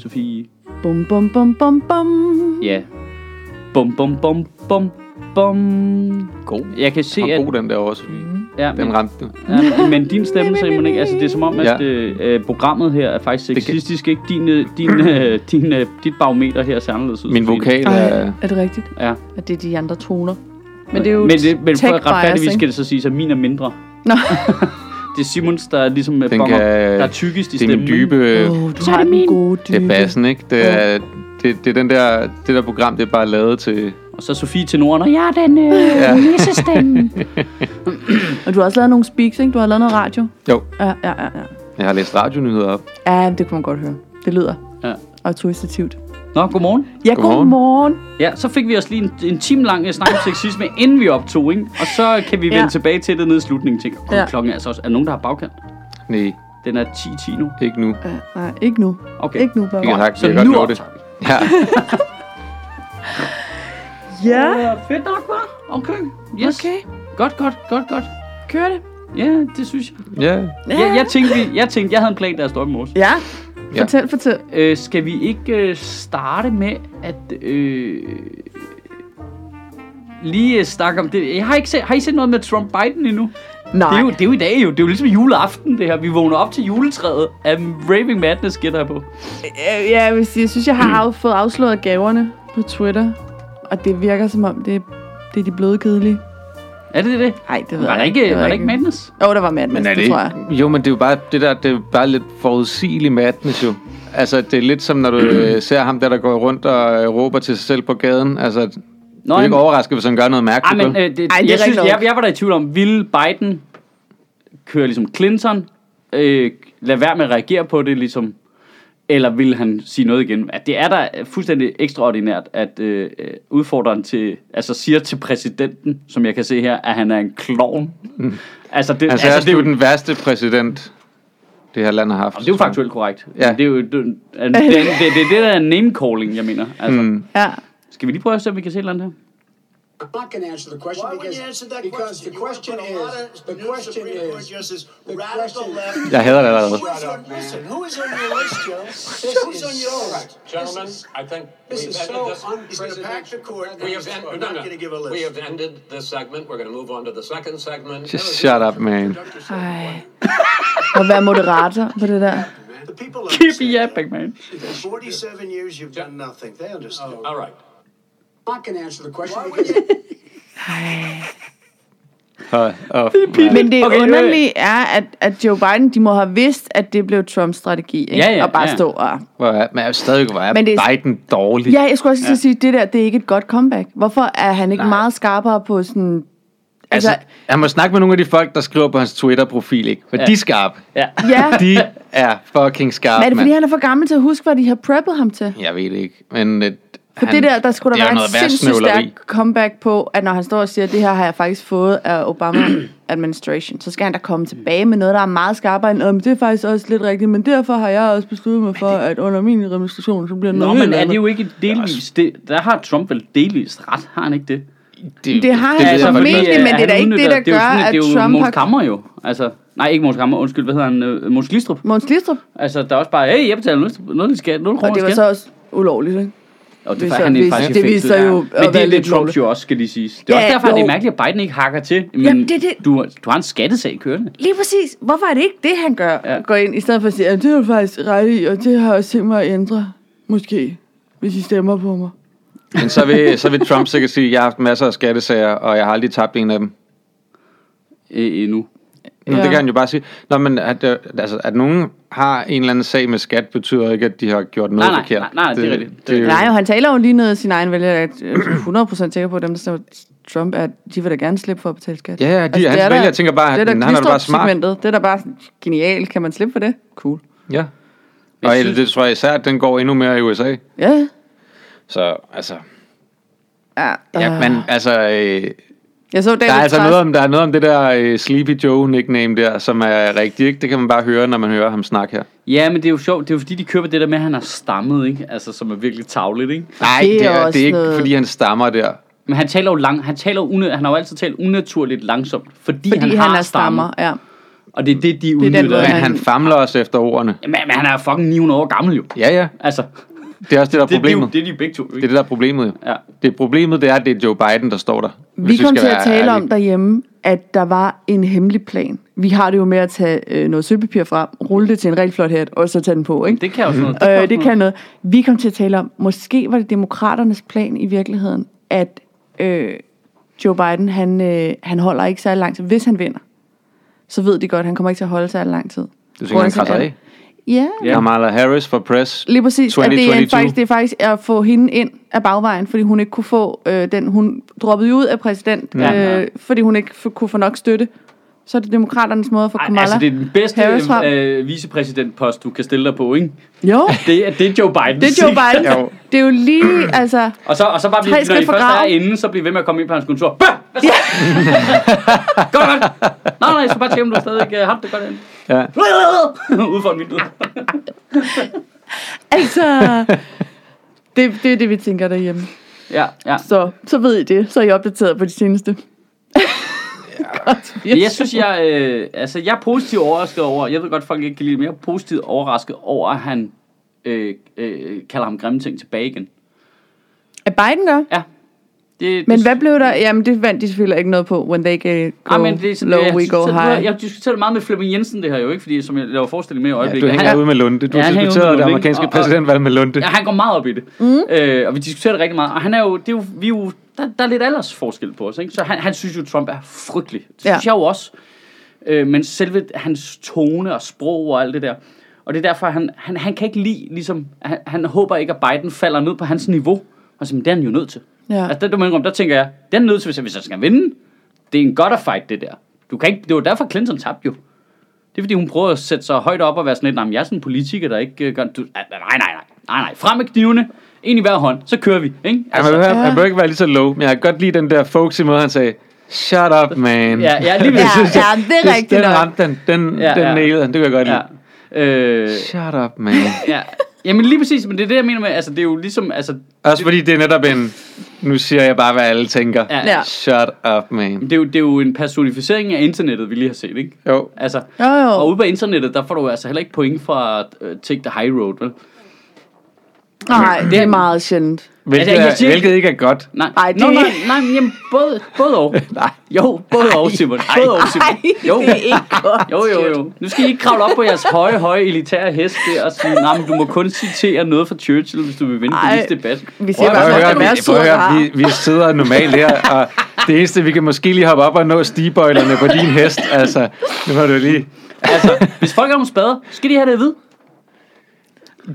Sofie. Bum, bum, bum, bum, bum. Ja. Bum, bum, bum, bum, bum. God. Jeg kan se, at... god den der også. Ja, Den men, ramte du. ja, men din stemme, Simon, ikke? Altså, det er som om, at Ja. øh, øh, programmet her er faktisk sexistisk, ikke? Din, øh, din, øh, din, øh, dit barometer her ser anderledes ud. Min Sofie. vokal Ej, er... øh, er det rigtigt? Ja. At det er de andre toner? Men det er jo men, det, men for retfærdigvis skal det så sige, at min er mindre. Nå. det er Simons, der er ligesom øh, Den bonger, kan- der er tykkest i Det er stemmen. min dybe... Oh, du har den gode dybe. Det er bassen, ikke? Det er, det, det er den der, det der program, det er bare lavet til... Og så Sofie til Norden, og jeg er den øh, Ja. ja. nissestemme. Og du har også lavet nogle speaks, ikke? Du har lavet noget radio. Jo, Ja, ja, ja. Ja, jeg har læst radionyheder op. ja det kunne man godt høre. Det lyder Ja. autoritativt. Nå, godmorgen. Ja, Godmorgen. godmorgen. Ja, så fik vi os lige en, en time lang øh, snak om sexisme, inden vi optog, ikke? Og så kan vi vende Ja. tilbage til det nede i slutningen. Tænker, Ja. klokken er altså også... Er nogen, der har bagkant? Nej, Den er 10.10 nu. ikke nu. Ja, nej, ikke nu. Okay. Ikke nu, bare. Kan, sagt, Så kan nu det. vi. Ja, Ja, Ja, fedt nok, hva'? Okay. Yes. okay. Godt, godt, godt, godt. Kør det. Ja, det synes jeg. ja. Ja. Jeg, jeg, tænkte, vi, jeg tænkte, jeg havde en plan, der stod i morges. Ja. Ja. Fortæl, fortæl. Øh, skal vi ikke øh, starte med at øh, lige øh, snakke om det? Jeg har, ikke set, har I set noget med Trump-Biden endnu? Nej. Det er, jo, det er jo i dag jo. Det er jo ligesom juleaften, det her. Vi vågner op til juletræet af Raving Madness, gætter jeg på. Øh, Ja, jeg, vil sige, jeg synes, jeg har af, fået afsløret gaverne på Twitter. Og det virker som om, det, det er de bløde kedelige. Er det det? Nej, det ved Var jeg ikke, var der ikke Madness? Jo, der var Madness, Men er det, det tror jeg. Jo, men det er jo bare det der, det er bare lidt forudsigelig madness jo. Altså, det er lidt som, når du øh, ser ham der, der går rundt og øh, råber til sig selv på gaden. Altså, du Nå, er ikke overrasket, hvis han gør noget Ej, mærkeligt. men øh, det, Ej, det jeg, synes, jeg, jeg var der i tvivl om, ville Biden køre ligesom Clinton, øh, lade være med at reagere på det, ligesom, eller vil han sige noget igen? At det er da fuldstændig ekstraordinært, at øh, øh, udfordreren til, altså siger til præsidenten, som jeg kan se her, at han er en klovn. Mm. Altså, det, altså, altså, det er jo den værste præsident, det her land har haft. det er jo faktuelt korrekt. Ja. Men Det er jo det, det, det, det, det, der er name-calling, jeg mener. Altså, Mm. Ja. Skal vi lige prøve at se, om vi kan se et eller andet her? I'm not going to answer the question Why would because, you answer that because question? the You question put a lot is the question Supreme Court is justice, the radical question left. Jeg hader det allerede. Who is on, listen, who is on your list, Joe? This Who's on your so- list? Gentlemen, This is- I think This we've is ended so this. He's going to pack the court. and We have, he's en- not no, no. going to give a list. we have ended this segment. We're going to move on to the second segment. Just shut up, man. Ej. Og være er moderator på det der. The people Keep yapping, man. 47 years, you've done nothing. They understand. All right. Not going to answer the question because? Og, og, Men det Okay, okay, underlige er, at, at Joe Biden, de må have vidst, at det blev Trumps strategi. Ikke? Ja, ja, og bare ja. stå og... hvor er, men jeg er stadig er Men det er- Biden dårlig. Ja, jeg skulle også ja. sige, at det der, det er ikke et godt comeback. Hvorfor er han ikke Nej. Meget skarpere på sådan... Altså, Altså, han må snakke med nogle af de folk, der skriver på hans Twitter-profil, ikke? For Ja. de er skarpe. Ja. ja, De er fucking skarpe, men er det fordi, mand. han er for gammel til at huske, hvad de har preppet ham til? Jeg ved det ikke, men... Øh, For han, det der, der skulle det der er være et noget sindssygt stærkt comeback på, at når han står og siger, at det her har jeg faktisk fået af Obama administration, så skal han da komme tilbage med noget, der er meget skarpere end, om det er faktisk også lidt rigtigt, men derfor har jeg også besluttet mig for, at under min administration, så bliver det Nå, noget men er det jo ikke delvis... Det, der har Trump vel delvis ret, har han ikke det? Det har ved han jeg formentlig, men det er da ikke det, der det er gør, at det er jo Trump har- Kammer jo. Altså, nej, ikke Måns Kammer, undskyld, hvad hedder han? Øh, Måns Glistrup. Måns Glistrup, Altså, der er også bare, hey, jeg betaler noget, noget 0 kroner og det var skat. så også ulovligt, ikke? Og det, det han er det- faktisk det viser jo at Men det er lidt Trump lovligt. jo også, skal lige siges. Det er Ja, også derfor, at det er jo. mærkeligt, at Biden ikke hakker til. Men Jamen, det er det. Du, du har en skattesag kørende. Lige præcis. Hvorfor er det ikke det, han gør? Ja. Går ind, i stedet for at sige, at det er faktisk ret i, og det har jeg også tænkt mig at ændre. Måske, hvis I stemmer på mig. Men så vil, så vil Trump sikkert sige, at jeg har haft masser af skattesager, og jeg har aldrig tabt en af dem. Øh, endnu. Ja. det kan han jo bare sige. Nå, men at, øh, altså, at nogen har en eller anden sag med skat, betyder ikke, at de har gjort noget Nej, nej, forkert. nej, nej, det er rigtigt. Det er det, Nej, jo, han taler jo lige noget af sin egen vælger. Jeg er 100% sikker på, at dem, der stemmer Trump, at de vil da gerne slippe for at betale skat. Ja, ja, de, Altså, det hans er der- vælgere tænker bare, det at han er da bare smart. Det er da bare genialt. Kan man slippe for det? Cool. Ja. Og synes- synes... det tror jeg især, at den går endnu mere i USA. Ja. Så altså, Ja, ja, øh, men altså, øh, jeg så David der er altså noget om, der er noget om det der øh, Sleepy Joe nickname der, som er rigtigt, ikke? Det kan man bare høre, når man hører ham snakke her. Ja, men det er jo sjovt. Det er jo fordi, de køber det der med, at han har stammet, ikke? Altså, som er virkelig tavligt, ikke? Nej, Det er det er, det er ikke, noget- fordi han stammer der. Men han taler jo lang, han taler une, han har jo altid talt unaturligt langsomt, fordi, fordi han, han, har er stammer. Ja. Og det er det, de udnytter. måde, Men Men, han famler også efter ordene. men, men han er fucking 900 år gammel jo. Ja, ja. Altså, Det er også det, der er det, det, er problemet. jo, det er de begge to. Det er Ikke? det, der er problemet. jo. Ja. Det problemet, det er, at det er Joe Biden, der står der. Vi kom til at tale ærlige. om derhjemme, at der var en hemmelig plan. Vi har det jo med at tage øh, noget sølvpapir frem, rulle det til en rigtig flot hat, og så tage den på, ikke? Det kan sådan noget. Øh, det kan noget. Vi kom til at tale om, måske var det demokraternes plan i virkeligheden, at øh, Joe Biden, han, øh, han holder ikke særlig lang tid. Hvis han vinder, så ved de godt, at han kommer ikke til at holde særlig lang tid. Du synes, han krasser af. Ja, Ja. Kamala Harris for press. lige præcis. At det, er 2022. faktisk, det er faktisk at få hende ind af bagvejen, fordi hun ikke kunne få øh, den, hun droppede jo ud af præsident, ja. øh, fordi hun ikke f- kunne få nok støtte. Så er det demokraternes måde at få Ej, Kamala altså, det er den bedste øh, vicepræsidentpost, du kan stille dig på, ikke? Jo, Det, er- det er Joe Biden. det er Joe Biden. Jo. Det er jo lige, altså... Og så, og så bare blive, når I først er inde, så bliver ved med at komme ind på hans kontor. Bah! Hvad så? godt, godt. Nej, nej, jeg skal bare tjekke, om du stadig uh, har det godt ind. Ja. Ude for vinduet. Altså... Det, det er det, vi tænker derhjemme. Ja, ja. Så, så ved I det. Så er I opdateret på de seneste. Men Jeg synes, jeg, øh, altså, jeg er positivt overrasket over, jeg ved godt, folk ikke kan lide det, men jeg er positivt overrasket over, at han øh, øh, kalder ham grimme ting tilbage igen. At Biden gør? Ja. Det, Men det, hvad blev der? Jamen, det vandt de selvfølgelig ikke noget på. When they go Ah, men det er sådan, low, jeg, we go high. Jeg diskuterede meget med Flemming Jensen det her jo, ikke? Fordi som jeg laver forestilling med i Ja, øjeblikket. du hænger han, ude med Lunde. Du Ja, har diskuteret det amerikanske præsidentvalg med Lunde. Ja, han går meget op i det. Mm. Øh, og vi diskuterer det rigtig meget. Og han er jo, det er jo, vi er jo, der, der er lidt aldersforskel på os, ikke? Så han, han synes jo, Trump er frygtelig. Det synes Ja. jeg jo også. Øh, men selve hans tone og sprog og alt det der. Og det er derfor, han, han, han kan ikke lide, ligesom, han, han håber ikke, at Biden falder ned på hans niveau. Og så, men det er han jo nødt til. Ja. Altså, der, der, må indrømme, der tænker jeg, det er han nødt til, hvis jeg, hvis jeg skal vinde. Det er en godt fight, det der. Du kan ikke, det var derfor, Clinton tabte jo. Det er fordi, hun prøver at sætte sig højt op og være sådan lidt, "Nå, men jeg er sådan en politiker, der ikke øh, gør... Du, nej, nej, nej, nej, nej. Frem med knivene. En i hver hånd. Så kører vi. Ikke? Altså, Han, vil, Ja. han bør ikke være lige så low, men jeg kan godt lide den der folksy måde, han sagde, shut up, man. Ja, ja, lige ved. Ja, ja, det er rigtigt Den nok. ramte den, den, Ja, den ja. nailede han, det kan jeg godt lide. Ja. Øh, Shut up, man. ja. Jamen lige præcis, men det er det, jeg mener med, altså det er jo ligesom, altså, Også fordi det er netop en, nu siger jeg bare, hvad alle tænker. ja, Ja. Shut up, man. Det, er jo, det er jo en personificering af internettet, vi lige har set, ikke? Jo, Altså, Jo, jo. og ude på internettet, der får du altså heller ikke point fra uh, Take the High Road, vel? Nej, det er meget sjældent. hvilket, Altså, jeg er, siger- hvilket ikke er godt. Nej, Ej, det- Nå, nej, nej, men jamen, både, både og. Nej. Jo, både og, Simon. Både og, Simon. Jo, det er ikke godt. jo, jo, jo. Nu skal I ikke kravle op på jeres høje, høje elitære hest der og sige, nej, men du må kun citere noget fra Churchill, hvis du vil vinde Ej. politisk debat. Vi siger bare, at sød at og høre, vi, vi sidder normalt her, og det eneste, vi kan måske lige hoppe op og nå stigbøjlerne på din hest, altså, nu har du lige... Altså, hvis folk har nogle spader, skal de have det at vide.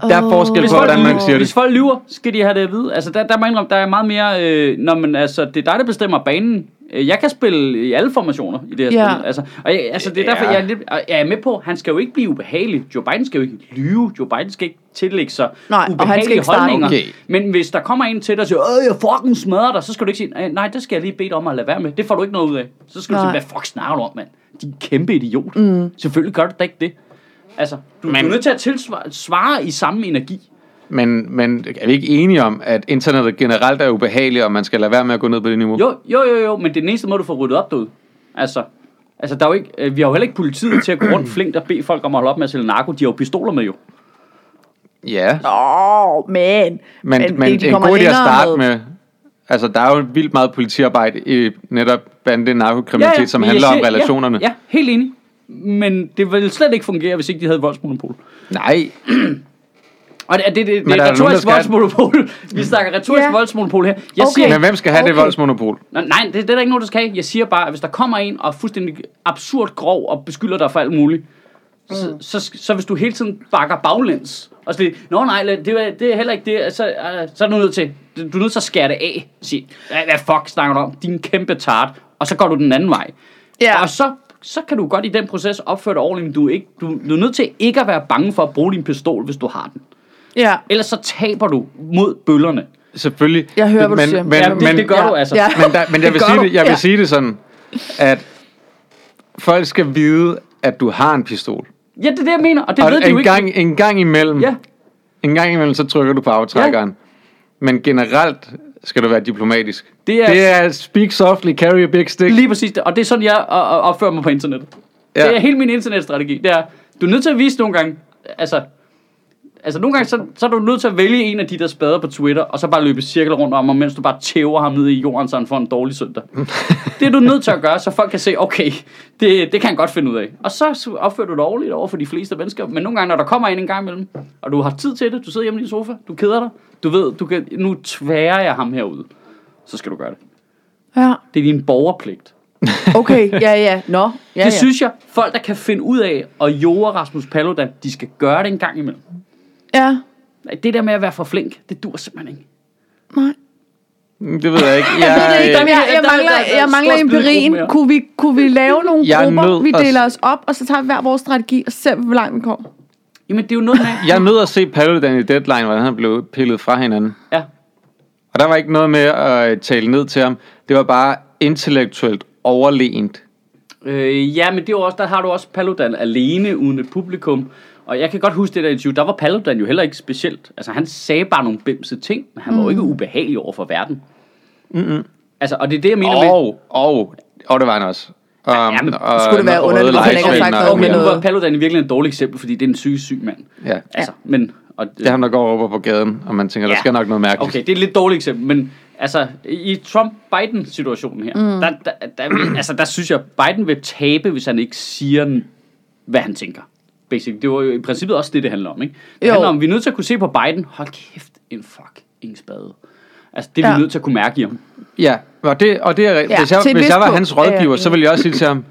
Der er forskel Hvis på, hvordan man siger hvis det. folk lyver, skal de have det at vide. Altså, der, der må indrømme, der er meget mere... Øh, når man, altså, det er dig, der bestemmer banen. Øh, Jeg kan spille i alle formationer i det her Ja. spil. Altså, og jeg, altså, det er derfor, Ja. jeg er, lidt, jeg er med på, han skal jo ikke blive ubehagelig. Joe Biden skal jo ikke lyve. Joe Biden skal ikke tillægge sig Nej, og han skal ubehagelige ikke holdninger. Okay. Men hvis der kommer en til dig og siger, Åh, jeg fucking smadrer dig, så skal du ikke sige, "Øh, nej, det skal jeg lige bede dig om at lade være med. Det får du ikke noget ud af. Så skal du Nej. sige, hvad fuck snakker du om, mand? Din kæmpe idiot. Mm. Selvfølgelig gør du da ikke det. Altså, du, men, du er nødt til at tilsvare svare i samme energi. Men, men er vi ikke enige om, at internettet generelt er ubehageligt, og man skal lade være med at gå ned på det niveau? Jo, jo, jo, jo, men det er den eneste måde, du får ryddet op derude. Altså, altså der er jo ikke, øh, vi har jo heller ikke politiet til at gå rundt flink og bede folk om at holde op med at sælge narko. De har jo pistoler med jo. Ja, Åh, oh, men. men, men, det- de en god idé at starte med, altså der er jo vildt meget politiarbejde i netop bande narkokriminalitet, som men handler jeg om siger- relationerne. Ja, ja, helt enig. Men det ville slet ikke fungere, hvis ikke de havde et voldsmonopol. Nej, Og det, det, det, det, er retorisk skal- voldsmonopol. Vi snakker retorisk Ja. voldsmonopol her. Jeg Okay. siger, men hvem skal have okay. det voldsmonopol? Nej, nej det, det er der ikke nogen, der skal have. Jeg siger bare, at hvis der kommer en og er fuldstændig absurd grov og beskylder dig for alt muligt, mm. så, så, så hvis du hele tiden bakker baglæns, og så lidt, nå nej, det er, det er heller ikke det, så, uh, så er du nødt til, du er nødt til at skære det af. Sige, hvad, hvad fuck snakker du om? Din kæmpe tart. Og så går du den anden vej. Ja. Og så, så kan du godt i den proces opføre dig ordentligt, men du er, ikke, du, du er nødt til ikke at være bange for at bruge din pistol, hvis du har den. Ja. Ellers så taber du mod bøllerne. Selvfølgelig. Jeg hører, hvad du men, siger. Men, Ja, det, men, det gør ja. du altså. Ja. men, der, men jeg vil, gør sige du. det, jeg vil Ja. sige det sådan, at folk skal vide, at du har en pistol. Ja, det er det, jeg mener, og det Og ved de jo en ikke. gang, en gang imellem, Ja. en gang imellem, så trykker du på aftrækkeren. Ja. Men generelt skal du være diplomatisk. Det er- det er speak softly, carry a big stick. Lige præcis det. Og det er sådan, jeg o- o- opfører mig på internettet. Ja. Ja. Det er hele min internetstrategi. Det er, du er nødt til at vise nogle gange, altså, altså nogle gange, så, så er du nødt til at vælge en af de der spader på Twitter, og så bare løbe cirkler rundt om ham, mens du bare tæver ham ned i jorden, så han får en dårlig søndag. det er du nødt til at gøre, så folk kan se, okay, det, det kan han godt finde ud af. Og så opfører du dig ordentligt over for de fleste mennesker. Men nogle gange, når der kommer en en gang imellem, og du har tid til det, du sidder hjemme i din sofa, du keder dig, du ved, du kan, nu tværer jeg ham herude, så skal du gøre det. Ja, Det er din borgerpligt. okay, ja, ja. Nå, ja, Det ja. synes jeg, folk der kan finde ud af at jorde Rasmus Paludan, de skal gøre det en gang imellem. Ja, Nej, Det der med at være for flink, det dur simpelthen ikke. nej. Mm, Det ved jeg ikke. Jeg, ikke. jeg, jeg, der- mangler, er jeg mangler empirien. Kunne vi, kunne vi lave nogle Jeg er grupper? Vi deler os op, og så tager vi hver vores strategi, og ser, hvor langt vi kommer. Jamen, det er jo noget med... Jeg er nødt at se Paludan i Deadline, hvordan han blev pillet fra hinanden. Ja. Og der var ikke noget med at tale ned til ham. Det var bare intellektuelt overlegent. Øh, ja, men det er også, der har du også Paludan alene uden et publikum. Og jeg kan godt huske det der interview, der var Paludan jo heller ikke specielt. Altså, han sagde bare nogle bimse ting, men han var jo ikke ubehagelig over for verden. Mm-hmm. Altså, og det er det, jeg mener med... Og, og, og det var han også. Um, Ja, men og, skulle det være og underligt, hvis han ikke har sagt og- noget med noget? var Paludan i virkeligheden et dårligt eksempel, fordi det er en syg, syg mand. Ja, Altså, men... Og, det er ham, der går over på gaden, og man tænker, der Ja. skal nok noget mærkeligt. Okay, det er et lidt dårligt eksempel, men altså, i Trump-Biden-situationen her, mm. der, der, der, altså, der synes jeg, Biden vil tabe, hvis han ikke siger, hvad han tænker. Basically. Det var jo i princippet også det, det handler om, ikke? Det Jo. handler om, vi er nødt til at kunne se på Biden, hold kæft, en fuck, ingen spade. Altså, det er vi Ja. nødt til at kunne mærke i ham. Ja, og det, og det er rigtigt. Ja, hvis jeg, hvis jeg var hans er rådgiver, enig. så ville jeg også sige til ham,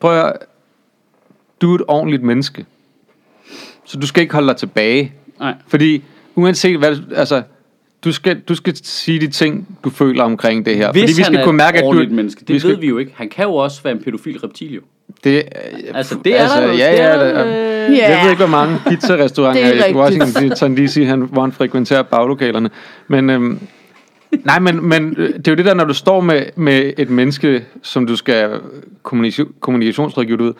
prøv at du er et ordentligt menneske. Så du skal ikke holde dig tilbage. Nej. Fordi uanset hvad, altså, du skal, du skal sige de ting, du føler omkring det her. Hvis fordi vi han skal er kunne mærke, et at du... ordentligt menneske, det vi skal, ved vi jo ikke. Han kan jo også være en pædofil reptil, jo. Det, Altså, det er altså, der ja, det ja, er, der, øh, Ja. Jeg ved ikke, hvor mange pizzarestauranter Det er i Washington DC, han, hvor han frekventerer baglokalerne. Men, øhm, nej, men, men øh, det er jo det der, når du står med, med et menneske, som du skal kommunikation, ud,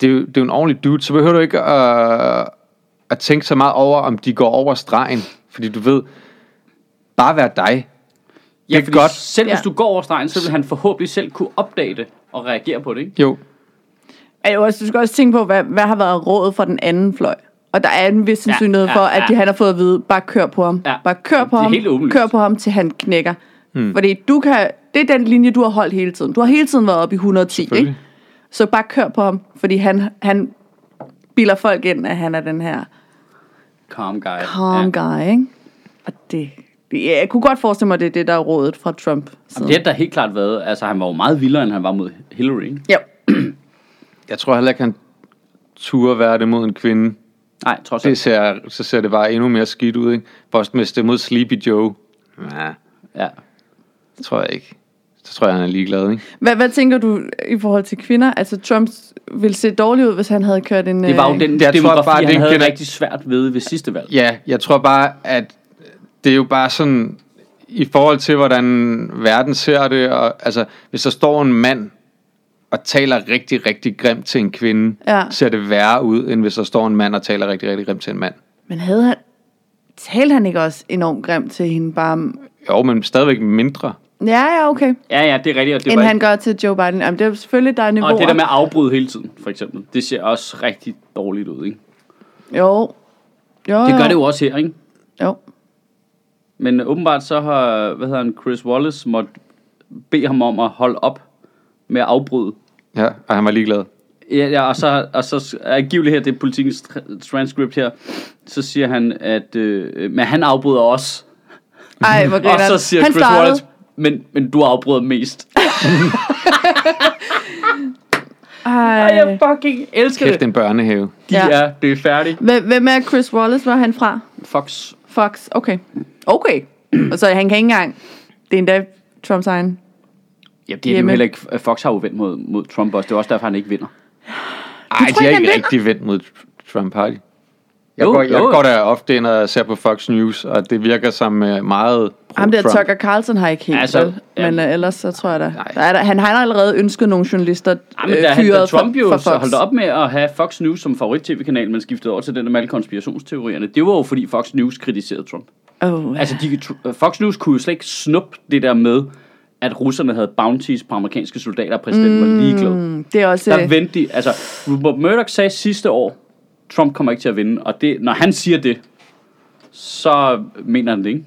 det er, jo, det er jo en ordentlig dude, så behøver du ikke at, at tænke så meget over, om de går over stregen. Fordi du ved, bare vær dig. Ja, Det er fordi godt. selv hvis du går over stregen, så vil han forhåbentlig selv kunne opdage det og reagere på det, ikke? Jo, Er jo også, du skal også tænke på, hvad, hvad har været rådet fra den anden fløj. Og der er en vis sandsynlighed ja, for, at ja. de, han har fået at vide, bare kør på ham. Ja. Bare kør på Det er ham. Kør på ham, til han knækker. Hmm. Fordi du kan, det er den linje, du har holdt hele tiden. Du har hele tiden været oppe i 110, ikke? Så bare kør på ham, fordi han, han bilder folk ind, at han er den her Calm guy. calm Ja. guy, ikke? Og det, det, jeg kunne godt forestille mig, at det er det, der er rådet fra Trump. Jamen, det har da helt klart været, altså han var jo meget vildere, end han var mod Hillary, ikke? Jo. jeg tror heller ikke, han turde være det mod en kvinde. Nej, trods Det alt. ser, så ser det bare endnu mere skidt ud, ikke? Først med stemme mod Sleepy Joe. Ja, Ja. det tror jeg ikke. Så tror jeg, han er ligeglad, ikke? Hvad, hvad tænker du i forhold til kvinder? Altså, Trump ville se dårligt ud, hvis han havde kørt en... Det var jo øh, den Jeg tror bare, det er han en havde gener- rigtig svært ved ved sidste valg. Ja, jeg tror bare, at det er jo bare sådan, i forhold til, hvordan verden ser det, og altså, hvis der står en mand og taler rigtig, rigtig grimt til en kvinde, Ja. ser det værre ud, end hvis der står en mand og taler rigtig, rigtig grimt til en mand. Men havde han... Talte han ikke også enormt grimt til hende bare... Jo, men stadigvæk mindre. Ja, ja, okay. Ja, ja, det er rigtigt. Og det End var han gør til Joe Biden. Jamen, det er jo selvfølgelig, der er niveauer. Og det der med at afbryde hele tiden, for eksempel, det ser også rigtig dårligt ud, ikke? Jo. Jo, Det jo. gør det jo også her, ikke? Jo. Men åbenbart så har, hvad hedder han, Chris Wallace måtte bede ham om at holde op med at afbryde. Ja, og han var ligeglad. Ja, ja og så, og så angiveligt her, det er politikens tra- transcript her, så siger han, at øh, men han afbryder også. Ej, hvor Og så siger han Chris startede. Wallace, men, men du afbryder mest. Ej, Ej. jeg fucking elsker Kæft, det. en børnehave. De Ja. er, det er færdigt. Hvem hvem er Chris Wallace? Hvor er han fra? Fox. Fox. Okay. Okay. Og så han kan ikke engang... Det er endda Trumps egen... Ja, det er det jo heller ikke. Fox har jo vendt mod, mod Trump også. Det er også derfor, han ikke vinder. Ej, tror de ikke, har ikke rigtig vendt mod Trump, har de? Jeg, Jo, går, jeg jo. går der ofte ind og ser på Fox News, og det virker som øh, meget Ham der. Tucker Carlson har ikke helt, Altså, vel? ja. Men uh, ellers så tror jeg da. Nej. der er der, han har allerede ønsket nogle journalister Ja, men øh, da, fyret Trump jo fra, så fra Fox. holdt op med at have Fox News som favorit-tv-kanal, men skiftede over til den der med alle konspirationsteorierne, det var jo fordi Fox News kritiserede Trump. Oh, Altså, de, Fox News kunne jo slet ikke snuppe det der med, at russerne havde bounties på amerikanske soldater, og præsidenten mm. var ligeglad. Mm, det er også... Der vendte de, altså, Rupert Murdoch sagde sidste år, Trump kommer ikke til at vinde, og det, når han siger det, så mener han det ikke.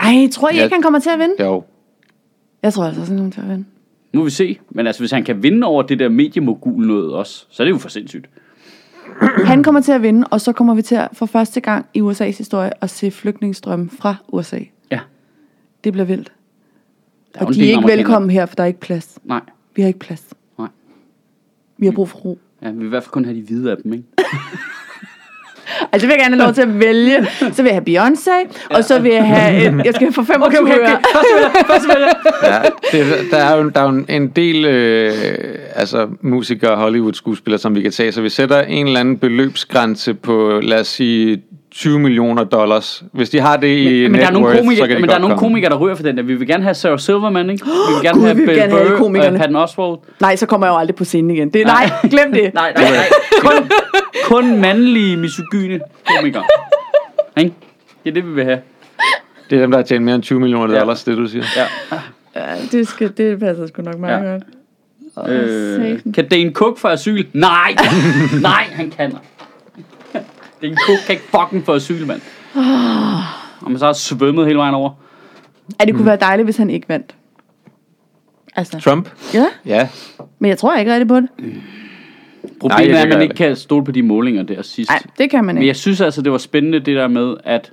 Ej, tror I Ja. ikke, han kommer til at vinde? Jo. Jeg tror altså også, han kommer til at vinde. Nu vil vi se. Men altså, hvis han kan vinde over det der mediemogul noget også, så er det jo for sindssygt. Han kommer til at vinde, og så kommer vi til at for første gang i USA's historie at se flygtningestrømme fra USA. Ja. Det bliver vildt. Er Og de er ikke velkommen her, for der er ikke plads. Nej. Vi har ikke plads. Nej. Vi har brug for ro. Ja, vi vil i hvert fald kun have de hvide af dem, ikke? Altså, vil jeg gerne have lov til at vælge. Så vil jeg have Beyoncé, og så vil jeg have... Et, jeg skal få 25 okay, okay, okay. Ja, det, der er jo, der er jo en- en del øh, altså, musikere og Hollywood-skuespillere, som vi kan tage. Så vi sætter en eller anden beløbsgrænse på, lad os sige, 20 millioner dollars. Hvis de har det i Men, men der er nogle, worth, så komikere, kan de men der er nogle komme. komikere, der ryger for den der. Vi vil gerne have Sarah Silverman, ikke? Vi vil gerne Gud, have vi vil Bill gerne have Burr, komikerne. og Patton Oswalt. Nej, så kommer jeg jo aldrig på scenen igen. Det, nej, glem det. Nej, nej, nej. Kun, kun mandlige misogyne komikere. Ikke? Det er det, vi vil have. Det er dem, der har tjent mere end 20 millioner Ja. dollars, det du siger. Ja. Ja, det, skal, det passer sgu nok meget Ja. godt. Åh, Øh, kan Dane Cook få asyl? Nej! Nej, han kan. Dane Cook kan ikke fucking få asyl, mand. Og man så har svømmet hele vejen over. Ja, det kunne være dejligt, hvis han ikke vandt. Altså, Trump? ja, Ja. men jeg tror ikke rigtig på det. Problemet Nej, det er, at gør man jeg ikke kan stole på de målinger der sidst. Nej, det kan man Men ikke. jeg synes altså, det var spændende det der med, at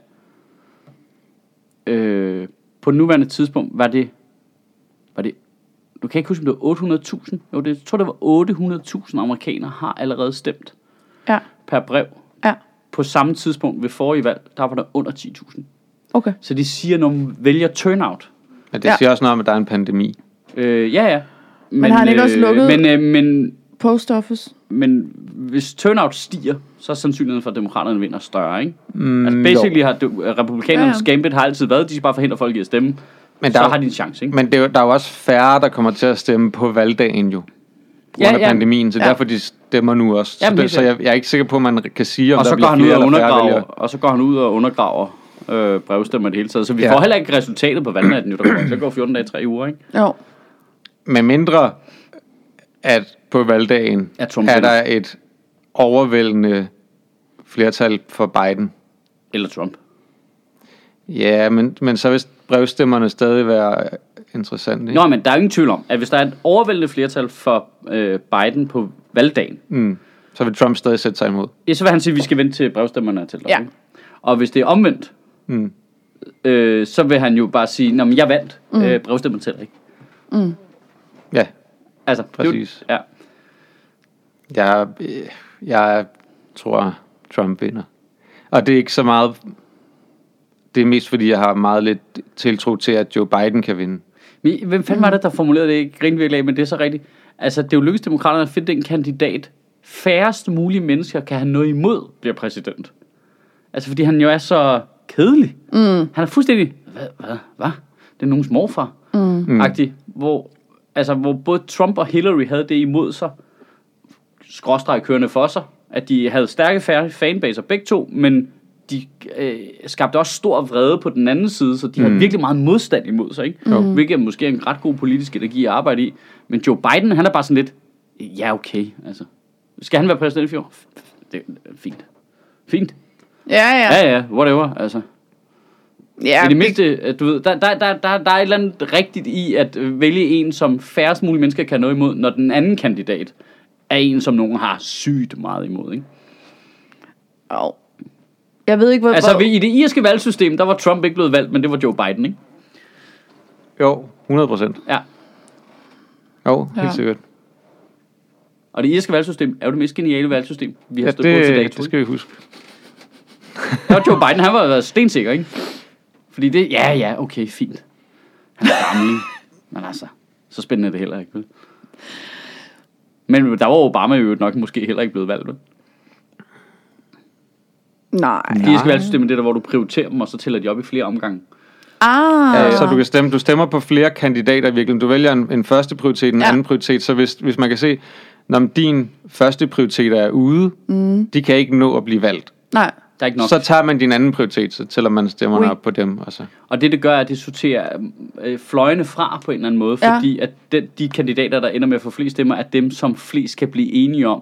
øh, på nuværende tidspunkt var det, var det, du kan ikke huske, om det var 800.000? Jo, det, jeg tror, det var 800.000 amerikanere har allerede stemt Ja, per brev. På samme tidspunkt ved forrige valg, der var der under 10.000. okay. Så de siger, når man vælger turnout. Men det Ja. siger også noget om, at der er en pandemi. Øh, ja, ja. Men, har han ikke også lukket- Men, øh, men, Post office. men hvis turnout stiger, så er sandsynligheden for, at demokraterne vinder større, ikke? Mm, Altså basically har du- republikanernes Ja, ja. gambit har altid været, de skal bare forhindre folk i at stemme. Men Men der så er jo- har de en chance, ikke? Men det er, jo- der er jo også færre, der kommer til at stemme på valgdagen jo. På Ja, af ja. pandemien, så Ja. derfor de stemmer nu også. Så, Jamen, det, helt så jeg, jeg er ikke sikker på, at man kan sige, om og der så går bliver han ud flere og undergraver, og så går han ud og undergraver øh, brevstemmer det hele taget. Så vi Ja. ja. får heller ikke resultatet på valgnatten, jo, der går, så går 14 dage, 3 uger, ikke? Jo. Med mindre, at på valgdagen At Trump er der et overvældende flertal for Biden. Eller Trump. Ja, men, men så vil brevstemmerne stadig være interessante. ikke? Nå, men der er jo ingen tvivl om, at hvis der er et overvældende flertal for øh, Biden på valgdagen, Mm. Så vil Trump stadig sætte sig imod. ja, så vil han sige, at vi skal vente til brevstemmerne er op, Ja. ikke? Og hvis det er omvendt, Mm. øh, så vil han jo bare sige, Nå, men jeg vandt, mm. øh, brevstemmerne tæller ikke. Ja, Altså, er jo- Præcis. Ja. jeg, jeg tror, Trump vinder. Og det er ikke så meget... Det er mest fordi, jeg har meget lidt tiltro til, at Joe Biden kan vinde. Men hvem fanden var det, der formulerede det? Ikke grinte virkelig af, men det er så rigtigt. Altså, det er jo lykkedes demokraterne at finde den kandidat. Færrest mulige mennesker kan have noget imod, bliver præsident. Altså, fordi han jo er så kedelig. Mm. Han er fuldstændig, hvad, hvad, hvad? Det er nogens morfar. Mm. Agtig, hvor, altså, hvor både Trump og Hillary havde det imod sig, skråstreg kørende for sig, at de havde stærke færre fanbaser begge to, men de øh, skabte også stor vrede på den anden side, så de mm. havde virkelig meget modstand imod sig, ikke? Mm. Hvilket er måske en ret god politisk energi at arbejde i. Men Joe Biden, han er bare sådan lidt, ja okay, altså. Skal han være præsident i fjor? Det er fint. Fint. Ja, ja. Ja, ja, whatever, altså. ja I det mindste, at du ved, der, der, der, der, der er et eller andet rigtigt i at vælge en, som færrest mulige mennesker kan noget imod, når den anden kandidat er en, som nogen har sygt meget imod, ikke? Jo. Jeg ved ikke, hvor... Altså, hvor... i det irske valgsystem, der var Trump ikke blevet valgt, men det var Joe Biden, ikke? Jo, 100 procent. Ja. Jo, helt Ja. sikkert. Og det irske valgsystem er jo det mest geniale valgsystem, vi har Ja, stået på til det, dato. det skal vi huske. Der var Joe Biden, han var været stensikker, ikke? Fordi det, ja, ja, okay, fint. Han er gammel? Men altså, så spændende er det heller ikke, vel? Men der var Obama jo nok måske heller ikke blevet valgt, vel? Nej. Det irske valgsystem er det der, hvor du prioriterer dem, og så tæller de op i flere omgange. Ah. Ja, så du kan stemme, du stemmer på flere kandidater virkelig. Du vælger en, en første prioritet, en Ja. ja. anden prioritet. Så hvis, hvis man kan se, når din første prioritet er ude, mm. de kan ikke nå at blive valgt. Nej. Der er ikke nok. så tager man din anden prioritet, så tæller man stemmerne Ui. op på dem. Og så. Og det, det gør, er, at det sorterer øh, fløjene fra på en eller anden måde, Ja. fordi at den, de kandidater, der ender med at få flest stemmer, er dem, som flest kan blive enige om.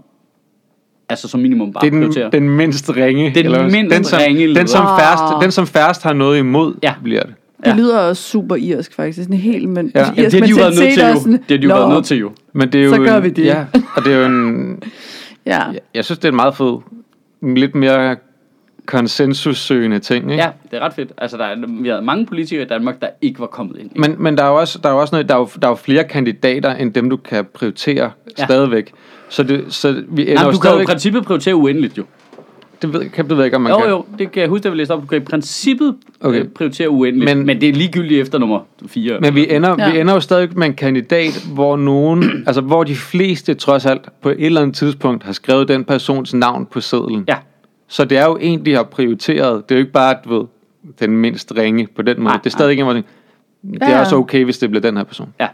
Altså som minimum bare Det er prioritere. den, den mindst ringe. Den eller, mindst den, som, ringe den, som leder. færrest, Ah. den, som færrest har noget imod, Ja. bliver det. Det Ja. lyder også super irsk, faktisk. Det er sådan helt, men Ja. ja. Irsk det har de jo været nødt til er jo. sådan, Det har de jo "Nå, været nødt til jo. Men det er jo Så gør en- vi det. Ja, og det er jo en... Ja. Jeg, jeg synes, det er en meget fed, en lidt mere konsensussøgende ting, ikke? Ja, det er ret fedt. Altså, der er, vi har mange politikere i Danmark, der ikke var kommet ind. i. Men, men der er jo også, der er også noget, der er jo, der er jo flere kandidater, end dem, du kan prioritere Ja. stadigvæk. Så, det, så vi ender Nej, jo du kan jo i princippet prioritere uendeligt jo. Det ved, kan, det ved jeg ikke, om man Jo, kan. jo, det kan jeg huske, at vi læste op. Du kan i princippet okay. Okay. øh, prioritere uendeligt, men, Men- det er ligegyldigt efter nummer 4. Men vi ender, ja. vi ender jo stadig med en kandidat, hvor nogen, altså hvor de fleste trods alt på et eller andet tidspunkt har skrevet den persons navn på sedlen. Ja, Så det er jo en, de har prioriteret. Det er jo ikke bare, du ved, den mindst ringe på den måde. Nej, det er stadig en, hvor de- det Ja, er ja. også okay, hvis det bliver den her person. ja.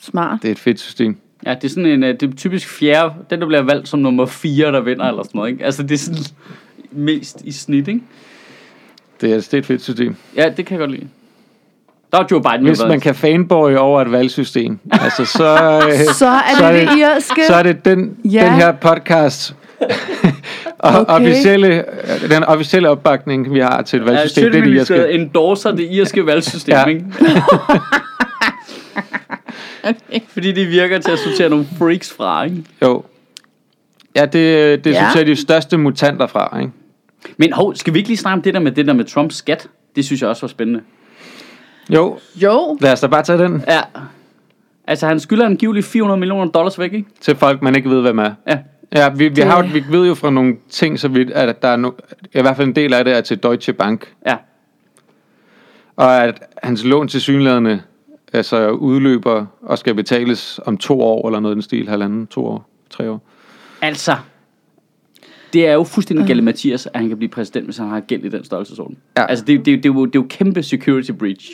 Smart. Det er et fedt system. ja, det er sådan en, øh, det er typisk fjerde, den der bliver valgt som nummer 4, der vinder eller sådan noget, ikke? Altså, det er sådan mest i snit, ikke? Det er, det er et fedt system. Ja, det kan jeg godt lide. Der var Joe Biden jo Hvis man kan fanboy over et valgsystem, altså så, øh, Så er så er det det det- irske. så er det den, Ja. den her podcast Okay. officielle, den officielle opbakning, vi har til et Ja, valgsystem, det er det irske. Sjøtministeriet endorser det irske valgsystem, Ja. ikke? Fordi det virker til at sortere nogle freaks fra, ikke? Jo. Ja, det, det Ja. ja. synes jeg er de største mutanter fra, ikke? Men hov, skal vi ikke lige snakke om det der med det der med Trumps skat? Det synes jeg også var spændende. Jo, Jo. lad os da bare tage den Ja. Altså, han skylder angiveligt 400 millioner dollars væk, ikke? til folk, man ikke ved, hvem er. Ja. Ja, vi, vi, Det- har, jo- vi ved jo fra nogle ting, så vidt, at der er no, i hvert fald en del af det er til Deutsche Bank, Ja. og at hans lån til synlædende altså udløber og skal betales om to år, eller noget i den stil, halvanden, to år, tre år. Altså, det er jo fuldstændig galt Mathias, at han kan blive præsident, hvis han har gæld i den størrelsesorden. Ja. Altså, det, det, det, det, er jo, det er jo kæmpe security breach.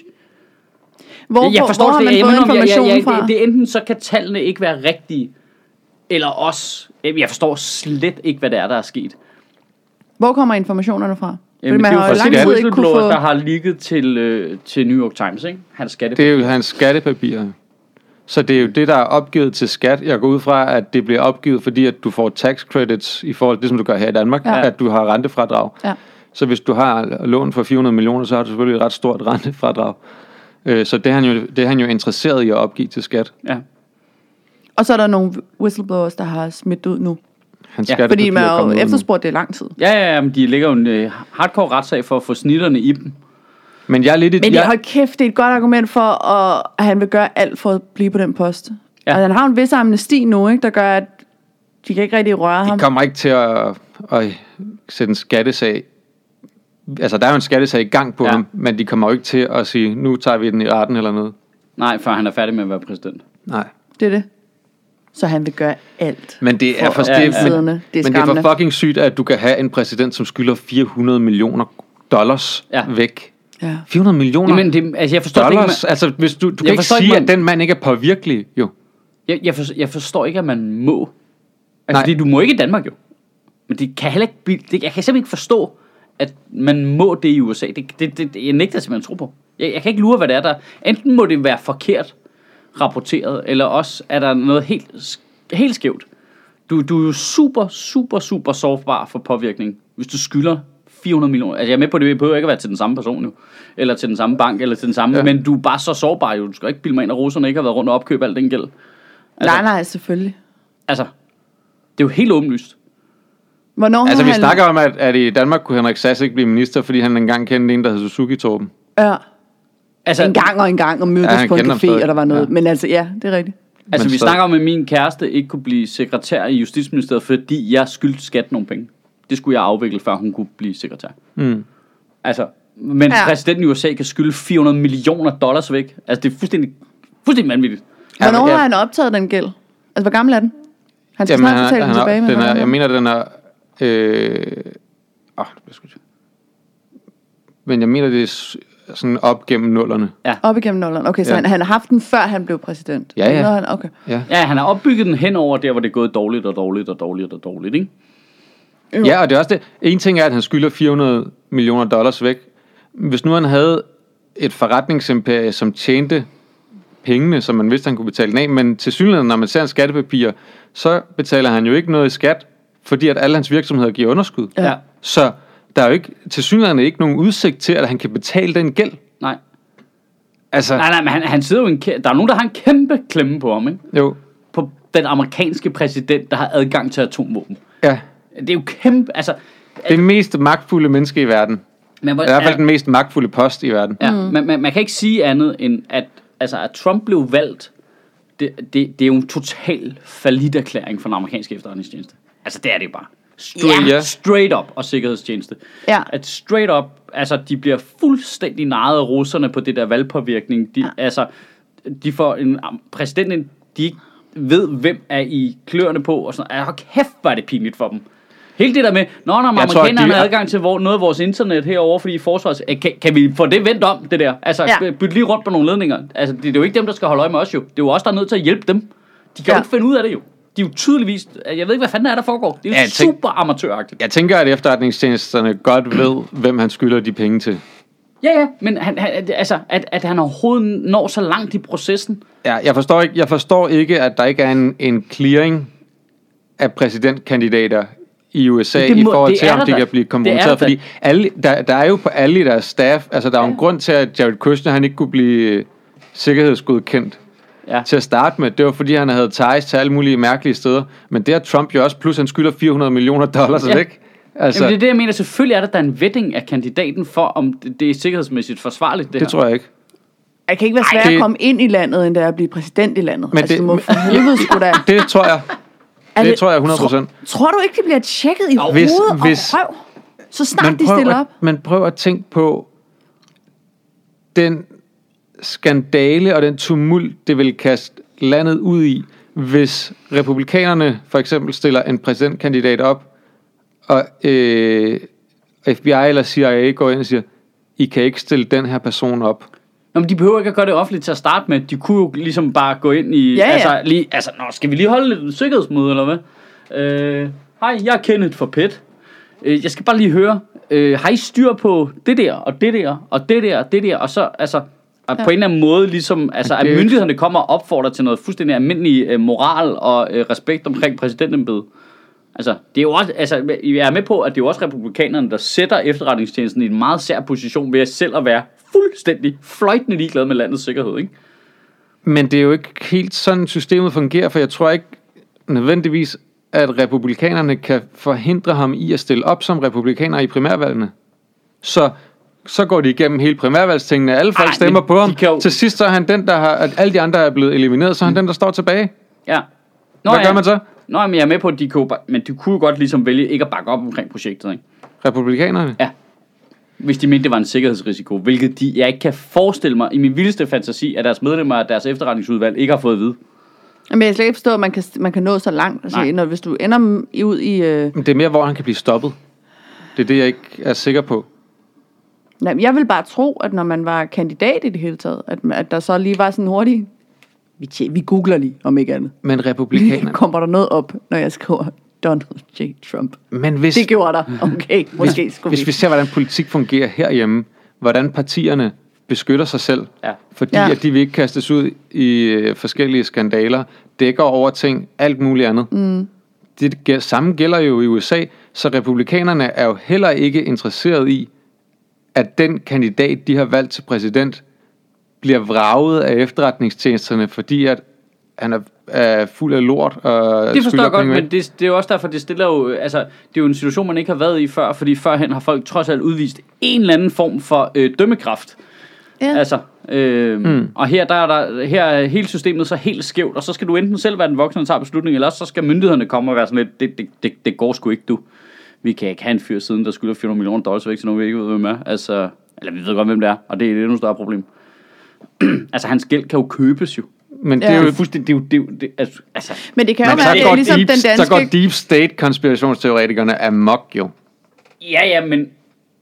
Hvor, jeg forstår hvor har det, man jeg, fået jeg, jeg, jeg, informationen jeg, fra? det, det er enten så kan tallene ikke være rigtige, eller også, jeg forstår slet ikke, hvad det er, der er sket. Hvor kommer informationerne fra? Fordi Jamen, man det er har jo fra lang tid ikke kunne få... der har ligget til, øh, til New York Times, ikke? Hans skatte. Det er jo hans skattepapirer. Så det er jo det, der er opgivet til skat. Jeg går ud fra, at det bliver opgivet, fordi at du får tax credits i forhold til det, som du gør her i Danmark, Ja. ja. at du har rentefradrag. Ja. Så hvis du har lån for 400 millioner, så har du selvfølgelig et ret stort rentefradrag. Øh, Så det er, han jo, det er han jo interesseret i at opgive til skat. Ja. Og så er der nogle whistleblowers, der har smidt ud nu. Hans Ja, ja, Fordi man har jo efterspurgt det i lang tid. Ja, ja, ja, men de ligger jo en øh, hardcore retssag for at få snitterne i dem. Men jeg er lidt... i- Men jeg, jeg... hold kæft, det er et godt argument for, at, at han vil gøre alt for at blive på den post. Ja. Ja. Altså, han har en vis amnesti nu, ikke, der gør, at de kan ikke rigtig røre ham. de kommer ikke til at, at sætte en skattesag... Altså, der er jo en skattesag i gang på Ja. ja. ham, men de kommer jo ikke til at sige, nu tager vi den i retten eller noget. Nej, før han er færdig med at være præsident. Nej. Det er det. Så han vil gøre alt. Men det er, For for, at det, ja, men. Det er men det er for fucking sygt, at du kan have en præsident, som skylder 400 millioner dollars Ja. ja. væk. Ja. 400 millioner Jamen, det, altså, jeg forstår det ikke, dollars? man, Altså, hvis du, du kan ikke sige, ikke, at man- den mand ikke er påvirkelig, jo. jeg, jeg, forstår, jeg forstår ikke, at man må. Altså, Nej. fordi du må ikke i Danmark jo. Men det kan heller ikke, blive- det, jeg kan simpelthen ikke forstå, at man må det i USA. Det, det, det, jeg nægter simpelthen at tro på. Jeg, jeg kan ikke lure, hvad det er der. Enten må det være forkert rapporteret, eller også er der noget helt, helt skævt. Du, du er jo super, super, super sårbar for påvirkning, hvis du skylder 400 millioner. Altså jeg er med på det, det behøver ikke at være til den samme person jo. Eller til den samme bank, eller til den samme. Ja. Men du er bare så sårbar jo. Du skal ikke bilde mig ind, at russerne ikke har været rundt og opkøbe al den gæld. Altså, Nej, nej, selvfølgelig. Altså, det er jo helt åbenlyst. Hvornår Altså, vi han... snakker om, at, at i Danmark kunne Henrik Sass ikke blive minister, fordi han engang kendte en, der hed Suzuki Torben. Ja, Altså, en gang og en gang og mødtes Ja, på en café, og der var noget. Ja. Men altså, ja, det er rigtigt. altså Men vi så- snakker om, at min kæreste ikke kunne blive sekretær i Justitsministeriet, fordi jeg skyldte skat nogle penge. Det skulle jeg afvikle, før hun kunne blive sekretær. Mm. Altså, men Ja. ja. præsidenten i USA kan skylde 400 millioner dollars væk. Altså, det er fuldstændig, fuldstændig vanvittigt. Hvornår ja. har han optaget den gæld? Altså, hvor gammel er den? Han skal Jamen, snart han, betale den tilbage. den er, jeg mener, den er... Øh, åh, det bliver sgu til. Men jeg mener, det er sådan op gennem nullerne. Op igennem nullerne. Okay, så Ja. han, han har haft den, før han blev præsident. Ja, ja. Han- Okay. Ja. Ja, han har opbygget den hen over der, hvor det er gået dårligt og dårligt og dårligt og dårligt, ikke? Ja, og det er også det. En ting er, at han skylder 400 millioner dollars væk. Hvis nu han havde et forretningsimperie, som tjente pengene, som man vidste, han kunne betale den af, men til synligheden, når man ser hans skattepapir, så betaler han jo ikke noget i skat, fordi at alle hans virksomheder giver underskud. Ja. Så der er jo ikke, til synligheden ikke nogen udsigt til, at han kan betale den gæld. Nej. Altså, Nej, nej, men han, han sidder jo i en Der er nogen, der har en kæmpe klemme på ham, ikke? jo, På den amerikanske præsident, der har adgang til atomvåben. ja. Det er jo kæmpe... Altså, Det mest magtfulde menneske i verden. men, hvor- I hvert fald den mest magtfulde post i verden. Ja, mm. man, man, man kan ikke sige andet end, at, altså, at Trump blev valgt, det, det, det er jo en total erklæring for den amerikanske efterretningstjeneste. Altså, det er det jo bare. Straight, Ja. straight up og sikkerhedstjeneste. Ja. At straight up, altså, de bliver fuldstændig naret af russerne på det der valgpåvirkning. De, ja. Altså, de får en præsident, de ikke ved, hvem er i kløerne på, og sådan, ah, kæft, er det pinligt for dem. Hele det der med, når, når tror, amerikanerne de- har adgang til hvor, noget af vores internet herovre, fordi forsvars... eh, Kan, kan vi få det vendt om, det der? Altså, Ja. bytte lige rundt på nogle ledninger. Altså, det, det er jo ikke dem, der skal holde øje med os jo. Det er jo os, der er nødt til at hjælpe dem. De kan. Ja. jo ikke finde ud af det jo. De er jo tydeligvis... Jeg ved ikke, hvad fanden der er, der foregår. Det er jo Ja, ja, tænk- super amatøragtigt. Jeg tænker, at efterretningstjenesterne godt ved, hvem han skylder de penge til. Ja, ja, men han, han, altså, at, at han overhovedet når så langt i processen. Ja, jeg forstår ikke, jeg forstår ikke at der ikke er en, en clearing af præsidentkandidater i USA Det i må- forhold til, om der de da. kan blive er der kompromitteret. Fordi alle, der, der er jo på alle i deres staff, altså der er jo en grund til, at Jared Kushner han ikke kunne blive sikkerhedsgodkendt Ja. til at starte med. Det var fordi, han havde ties til alle mulige mærkelige steder. Men det er Trump jo også, plus han skylder 400 millioner dollars Ja. væk. Altså, Jamen, det er det, jeg mener. Selvfølgelig er der, der er en vetting af kandidaten for, om det, det er sikkerhedsmæssigt forsvarligt, det, det her. tror jeg ikke. Det kan ikke være svært det- at komme ind i landet, end det er at blive præsident i landet. Men altså, det- du må men- for helvede sgu da. Det tror jeg. Er Det tror jeg 100 procent. Tror du ikke, det bliver tjekket i hoved Hvis- og hvis- røv? Så snart de stiller at, op. men prøv at tænke på den skandale og den tumult, det vil kaste landet ud i, hvis republikanerne for eksempel stiller en præsidentkandidat op, og øh, FBI eller CIA går ind og siger, I kan ikke stille den her person op. Nå, men de behøver ikke at gøre det offentligt til at starte med. De kunne jo ligesom bare gå ind i... Ja, ja. Altså, lige, altså nå, skal vi lige holde et sikkerhedsmøde, eller hvad? Øh, Hej, jeg er Kenneth for PET. Øh, jeg skal bare lige høre, øh, har I styr på det der, og det der, og det der, og det der, og så, altså... Ja. på en eller anden måde, ligesom, altså, at er myndighederne kommer og opfordrer til noget fuldstændig almindelig øh, moral og øh, respekt omkring præsidentembedet. Altså, det er jo også, altså, jeg er med på, at det er jo også republikanerne, der sætter efterretningstjenesten i en meget sær position ved at selv at være fuldstændig fløjtende ligeglad med landets sikkerhed, ikke? Men det er jo ikke helt sådan, systemet fungerer, for jeg tror ikke nødvendigvis, at republikanerne kan forhindre ham i at stille op som republikaner i primærvalgene. Så, så går de igennem hele primærvalgstingene. Alle folk Ej, stemmer på ham. jo- Til sidst så er han den, der har... At alle de andre er blevet elimineret, så er han den, der står tilbage. Ja. Nå, Hvad gør man så? Nå, men jeg er med på, at de kunne, men de kunne jo godt ligesom vælge ikke at bakke op omkring projektet, ikke? Republikanerne? Ja. Hvis de mente, det var en sikkerhedsrisiko, hvilket de, jeg ikke kan forestille mig i min vildeste fantasi, at deres medlemmer af deres efterretningsudvalg ikke har fået at vide. Men jeg kan slet ikke forstå, at man kan, man kan nå så langt. Altså, Nej. når, hvis du ender i- ud i... Øh, Men Det er mere, hvor han kan blive stoppet. Det er det, jeg ikke er sikker på. Nej, jeg vil bare tro, at når man var kandidat i det hele taget, at, at der så lige var sådan hurtigt... Vi, tje- vi googler lige, om ikke andet. Men republikanerne... kommer der noget op, når jeg skriver Donald J. Trump. Men hvis, Det gjorde der. Okay, måske hvis, skulle hvis vi ser, hvordan politik fungerer herhjemme, hvordan partierne beskytter sig selv, Ja. fordi Ja. at de vil ikke kastes ud i øh, forskellige skandaler, dækker over ting, alt muligt andet. Mm. Det samme gælder jo i USA, så republikanerne er jo heller ikke interesseret i, at den kandidat, de har valgt til præsident, bliver vraget af efterretningstjenesterne, fordi at han er, er fuld af lort og Det forstår jeg godt, men det, det er jo også derfor, det stiller jo, altså, det er jo en situation, man ikke har været i før, fordi førhen har folk trods alt udvist en eller anden form for øh, dømmekraft. Ja. Altså, øh, Mm. mm. og her, der er der, her er hele systemet så helt skævt, og så skal du enten selv være den voksne, der tager beslutningen, eller også så skal myndighederne komme og være sådan lidt, det, det, det, det går sgu ikke, du. Vi kan ikke have en fyr siden, der skylder 400 millioner dollars væk til nogen, vi ikke ved, hvem er. Altså, eller vi ved godt, hvem det er, og det er et endnu større problem. altså, hans gæld kan jo købes jo. Men det Ja. er jo fuldstændig, det er jo, det er jo, det, altså, altså, Men det kan jo være, det er ligesom deep, den så går danske... deep state konspirationsteoretikerne amok jo. Ja, ja, men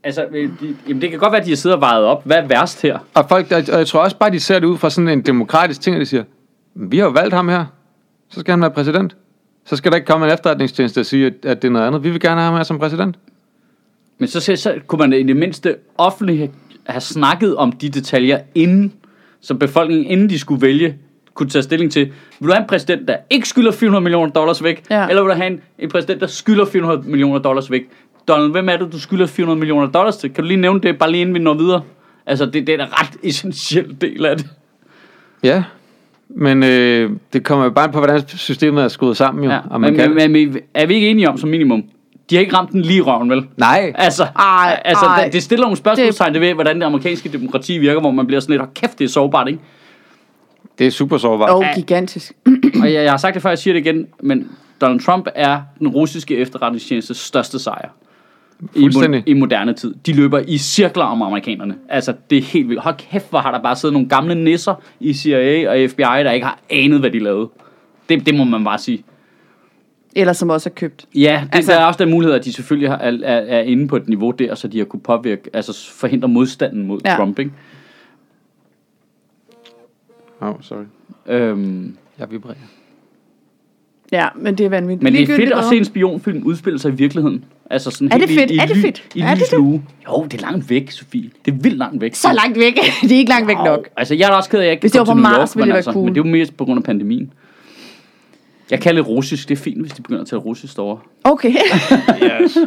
altså, øh, de, jamen, det kan godt være, at de har siddet og vejet op. Hvad er værst her? Og, folk, og og jeg tror også bare, de ser det ud fra sådan en demokratisk ting, at de siger, vi har jo valgt ham her, så skal han være præsident. Så skal der ikke komme en efterretningstjeneste og sige, at, at det er noget andet. Vi vil gerne have ham her som præsident. Men så, så, så kunne man i det mindste offentligt have, have snakket om de detaljer inden, som befolkningen, inden de skulle vælge, kunne tage stilling til. Vil du have en præsident, der ikke skylder 400 millioner dollars væk? Ja. Eller vil du have en, en præsident, der skylder 400 millioner dollars væk? Donald, hvem er det, du skylder 400 millioner dollars til? Kan du lige nævne det, bare lige inden vi når videre? Altså, det, det er en ret essentiel del af det. Ja, men øh, det kommer jo bare på, hvordan systemet er skruet sammen jo. Ja. Og man Men, kan... men, men, er vi ikke enige om som minimum? De har ikke ramt den lige røven, vel? Nej, Altså, Ej, altså ej. det- det stiller nogle spørgsmålstegn det ved, hvordan det amerikanske demokrati virker, hvor man bliver sådan lidt, "Hold kæft, det er sårbart, ikke? det er super sårbart. Og gigantisk. Og jeg, jeg har sagt det før, jeg siger det igen, men Donald Trump er den russiske efterretningstjenestes største sejr. I, mo- I moderne tid. De løber i cirkler om amerikanerne. Altså, det er helt vildt. Hold kæft, hvor har der bare siddet nogle gamle nisser i CIA og FBI, der ikke har anet, hvad de lavede. Det, det må man bare sige. Eller som også er købt. Ja, det, Altså- der er også den mulighed, at de selvfølgelig har, er, er, er inde på et niveau der, så de har kunne påvirke, altså forhindre modstanden mod ja. Trump, ikke? Oh, sorry. Øhm, Jeg vibrerer. Ja, men det er vanvittigt. men det er fedt at se en spionfilm udspille sig i virkeligheden. Altså sådan Er det helt fedt? I, i, Er det fedt? I Er det lue. Jo, det er langt væk, Sofie. Det er vildt langt væk. Så langt væk. det er ikke langt væk nok. Altså, jeg er også ked af, at jeg ikke Hvis kan det var på Mars, York, ville men, det være altså, cool. men det er jo mest på grund af pandemien. Jeg kalder det russisk. Det er fint, hvis de begynder at tale russisk derovre. Okay. Yes.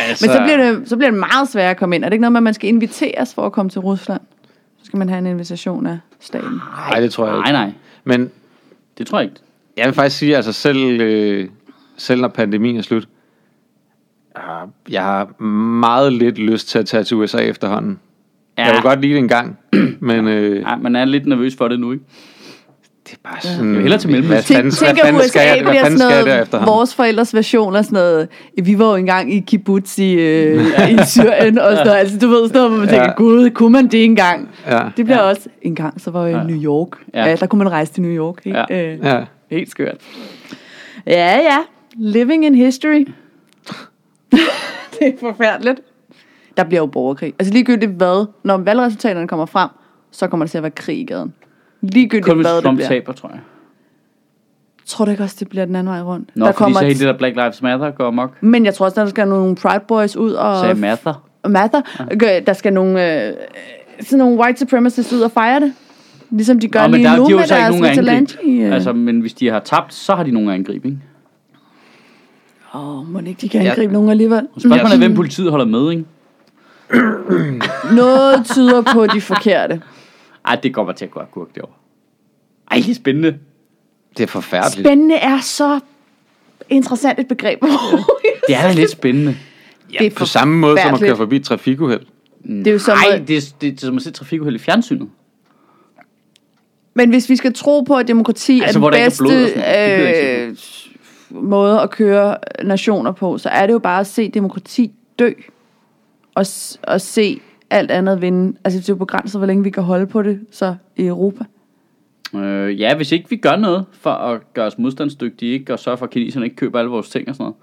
Altså, Men så bliver, det, så bliver det meget sværere at komme ind. Er det ikke noget med, at man skal inviteres for at komme til Rusland? Så skal man have en invitation af staten. Nej, det tror jeg Nej, ikke. nej. Men Det tror jeg ikke. Jeg vil faktisk sige, altså selv, øh, selv når pandemien er slut, jeg har- jeg har meget lidt lyst til at tage til USA efterhånden. Ja. Jeg vil godt lide det en gang, men øh, Ja, man er lidt nervøs for det nu, ikke? det er bare sådan... vil hellere til Mellemøsten. Hvad fanden, Tænk, hvad fanden skal USA jeg, hvad bliver fanden sådan skal jeg der efterhånden? vores forældres version af sådan noget, vi var jo engang i kibbutz i, øh, i Syrien og sådan noget. Altså du ved sådan noget, hvor man tænker, Ja. gud, kunne man det engang? Ja. Det bliver også, en gang så var jeg i Ja. New York. Ja. Ja. der kunne man rejse til New York. Ikke? Ja. Øh, Ja. Helt skørt. Ja, ja. Living in history. det er forfærdeligt. Der bliver jo borgerkrig. Altså ligegyldigt hvad, når valgresultaterne kommer frem, så kommer der til at være krig i gaden. Ligegyldigt Kun hvis hvad det Trump bliver. taber, tror jeg. Tror du ikke også, det bliver den anden vej rundt? Nå, der fordi så hele det der Black Lives Matter går amok. Men jeg tror også, der skal nogle Pride Boys ud og... Sagde Matter. Mather. Ja. Der skal nogle, øh, sådan nogle white supremacists ud og fejre det. Ligesom de gør Nå, men lige der, nu de jo med så ikke deres nogen angreb. vigilante. Øh. Altså, men hvis de har tabt, så har de nogen angreb, ikke? Åh, oh, må ikke de kan Ja. angribe nogen alligevel? Spørgsmålet er, hvem politiet holder med, ikke? Noget tyder på de forkerte. Ej, det går bare til at gå agurk derovre. Ej, det er spændende. Det er forfærdeligt. Spændende er så interessant et begreb. Det er da lidt spændende. Ja, det er på samme måde som at køre forbi et trafikuheld. det er jo som, Nej, at- det, er- det, er som at se trafikuheld i fjernsynet. Men hvis vi skal tro på, at demokrati Altså, er den bedste blod ikke øh, måde at køre nationer på, så er det jo bare at se demokrati dø. Og, og se alt andet vinde. Altså, det er jo begrænset, hvor længe vi kan holde på det så i Europa. Øh, ja, hvis ikke vi gør noget for at gøre os modstandsdygtige, ikke? og sørge for, at kineserne ikke køber alle vores ting og sådan noget.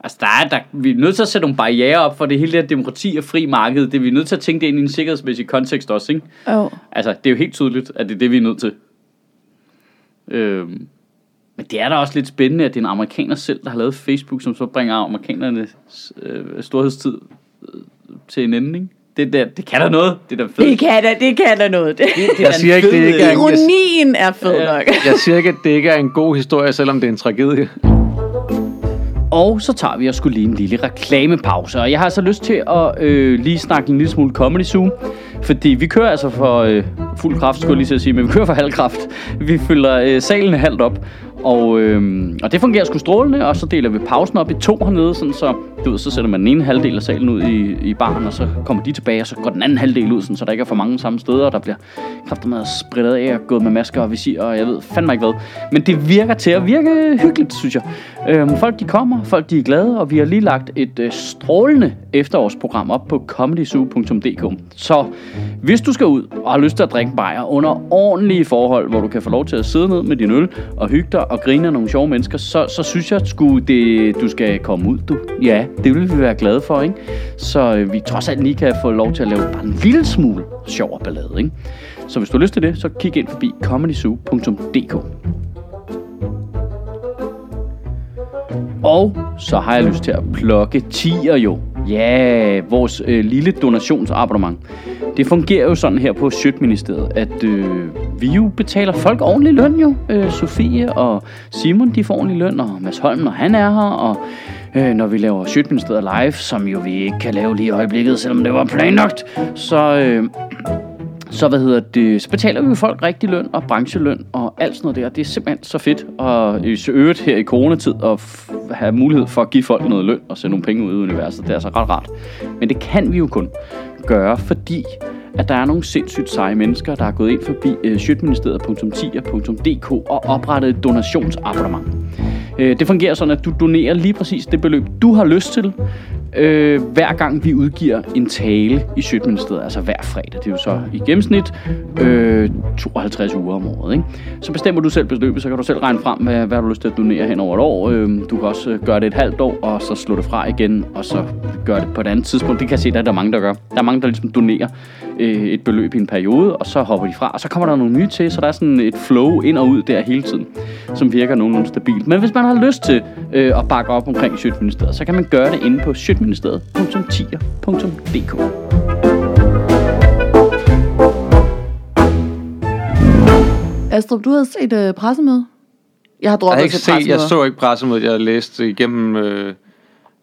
Altså, der er, der, vi er nødt til at sætte nogle barriere op for det hele det her demokrati og fri marked. Det, vi er nødt til at tænke det ind i en sikkerhedsmæssig kontekst også, ikke? Oh. Altså, det er jo helt tydeligt, at det er det, vi er nødt til. Øhm, men det er da også lidt spændende, at det er en amerikaner selv, der har lavet Facebook, som så bringer amerikanernes øh, storhedstid øh, til en ende, ikke? Det, der, det kan da noget. Det er da fedt. Det kan da, det kan da noget. Det. det er Jeg siger ikke, det ikke er- Ironien er fed Ja. nok. Jeg siger ikke, at det ikke er en god historie, selvom det er en tragedie. Og så tager vi og skulle lige en lille reklamepause. Og jeg har altså lyst til at øh, lige snakke en lille smule Comedy Zoo. Fordi vi kører altså for øh, fuld kraft, skulle jeg lige til at sige, men vi kører for halv kraft. Vi fylder øh, salen halvt op. Og, øh, og det fungerer sgu strålende, og så deler vi pausen op i to hernede, sådan så, du ved, så sætter man den ene halvdel af salen ud i, i baren, og så kommer de tilbage, og så går den anden halvdel ud, sådan, så der ikke er for mange samme steder, og der bliver kraftigt med spredt af og gået med masker og visir, og jeg ved fandme ikke hvad. Men det virker til at virke hyggeligt, synes jeg. Øhm, folk de kommer, folk de er glade, og vi har lige lagt et øh, strålende efterårsprogram op på comedyzoo.dk. Så hvis du skal ud og har lyst til at drikke bajer under ordentlige forhold, hvor du kan få lov til at sidde ned med din øl og hygge dig og grine af nogle sjove mennesker, så, så synes jeg sku, det, du skal komme ud. Du. Ja, det vil vi være glade for, ikke? Så øh, vi trods alt lige kan få lov til at lave bare en lille smule sjov og ballade, ikke? Så hvis du har lyst til det, så kig ind forbi comedyzoo.dk. Og så har jeg lyst til at plukke tiger jo. Ja, vores øh, lille donationsabonnement. Det fungerer jo sådan her på Sjøtministeriet, at øh, vi jo betaler folk ordentlig løn jo. Øh, Sofie og Simon, de får ordentlig løn, og Mads Holm, når han er her, og øh, når vi laver Sjøtministeriet live, som jo vi ikke kan lave lige i øjeblikket, selvom det var planlagt, så... Øh, så, hvad hedder det, så betaler vi folk rigtig løn og brancheløn og alt sådan noget der. Det er simpelthen så fedt. at i øvrigt her i coronatid at have mulighed for at give folk noget løn og sende nogle penge ud i universet. Det er altså ret rart. Men det kan vi jo kun gøre, fordi at der er nogle sindssygt seje mennesker, der er gået ind forbi øh, sjøtministeriet.10.dk og oprettet et donationsabonnement. Øh, det fungerer sådan, at du donerer lige præcis det beløb, du har lyst til, øh, hver gang vi udgiver en tale i Sjøtministeriet, altså hver fredag. Det er jo så i gennemsnit øh, 52 uger om året. Ikke? Så bestemmer du selv beløbet, så kan du selv regne frem, hvad, hvad du har lyst til at donere hen over et år. Øh, du kan også øh, gøre det et halvt år, og så slå det fra igen, og så gøre det på et andet tidspunkt. Det kan jeg se, der er mange, der gør. Der er mange, der ligesom donerer øh, et beløb i en periode, og så hopper de fra, og så kommer der nogle nye til, så der er sådan et flow ind og ud der hele tiden, som virker nogenlunde stabilt. Men hvis man har lyst til øh, at bakke op omkring Sjøtministeriet, så kan man gøre det inde på sjøtministeriet.tier.dk. Astrup, du havde set uh, pressemøde? Jeg har Jeg, droppet har ikke set, jeg så ikke pressemødet, jeg læste igennem øh,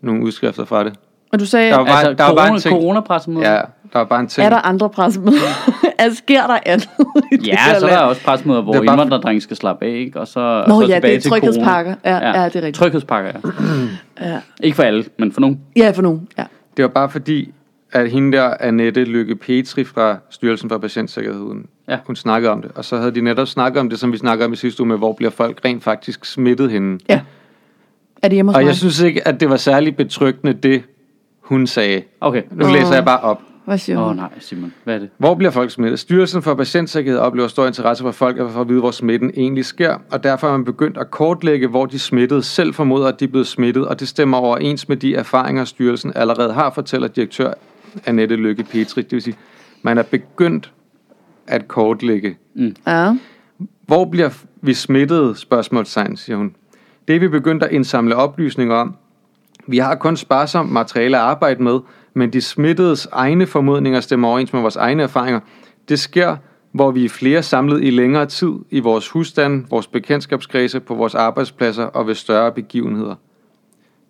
nogle udskrifter fra det. Og du sagde, Der var Altså, der var bare en corona, ting. coronapressemøde. Ja, der var bare en ting. er der andre pressemøder? altså, sker der andet? Ja, så er der også pressemøder, hvor er bare- skal slappe af, ikke? Og så, Nå og så ja, tilbage det er tryghedspakker. corona. Ja, ja, det er rigtigt. Tryghedspakker, ja. Ja. Ikke for alle, men for nogen. ja, for nogen. Ja. Det var bare fordi, at hende der, Annette Lykke Petri fra Styrelsen for Patientsikkerheden, Ja. hun snakkede om det. Og så havde de netop snakket om det, som vi snakkede om i sidste uge, med hvor bliver folk rent faktisk smittet henne. ja. Er det hjemme hos Og mig? jeg synes ikke, at det var særlig betryggende, det hun sagde. Okay. Nu læser jeg bare op. Hvad siger Åh oh, nej, Simon. Hvad er det? Hvor bliver folk smittet? Styrelsen for Patientsikkerhed oplever stor interesse for folk at for at vide, hvor smitten egentlig sker, og derfor har man begyndt at kortlægge, hvor de smittede selv formoder, at de er blevet smittet, og det stemmer overens med de erfaringer, styrelsen allerede har, fortæller direktør Annette Lykke Petri. Det vil sige, man er begyndt at kortlægge. Ja. Hvor bliver vi smittet? Spørgsmålstegn, siger hun. Det er vi begyndt at indsamle oplysninger om. Vi har kun sparsomt materiale at arbejde med, men de smittedes egne formodninger stemmer overens med vores egne erfaringer. Det sker, hvor vi er flere samlet i længere tid i vores husstand, vores bekendtskabskredse, på vores arbejdspladser og ved større begivenheder.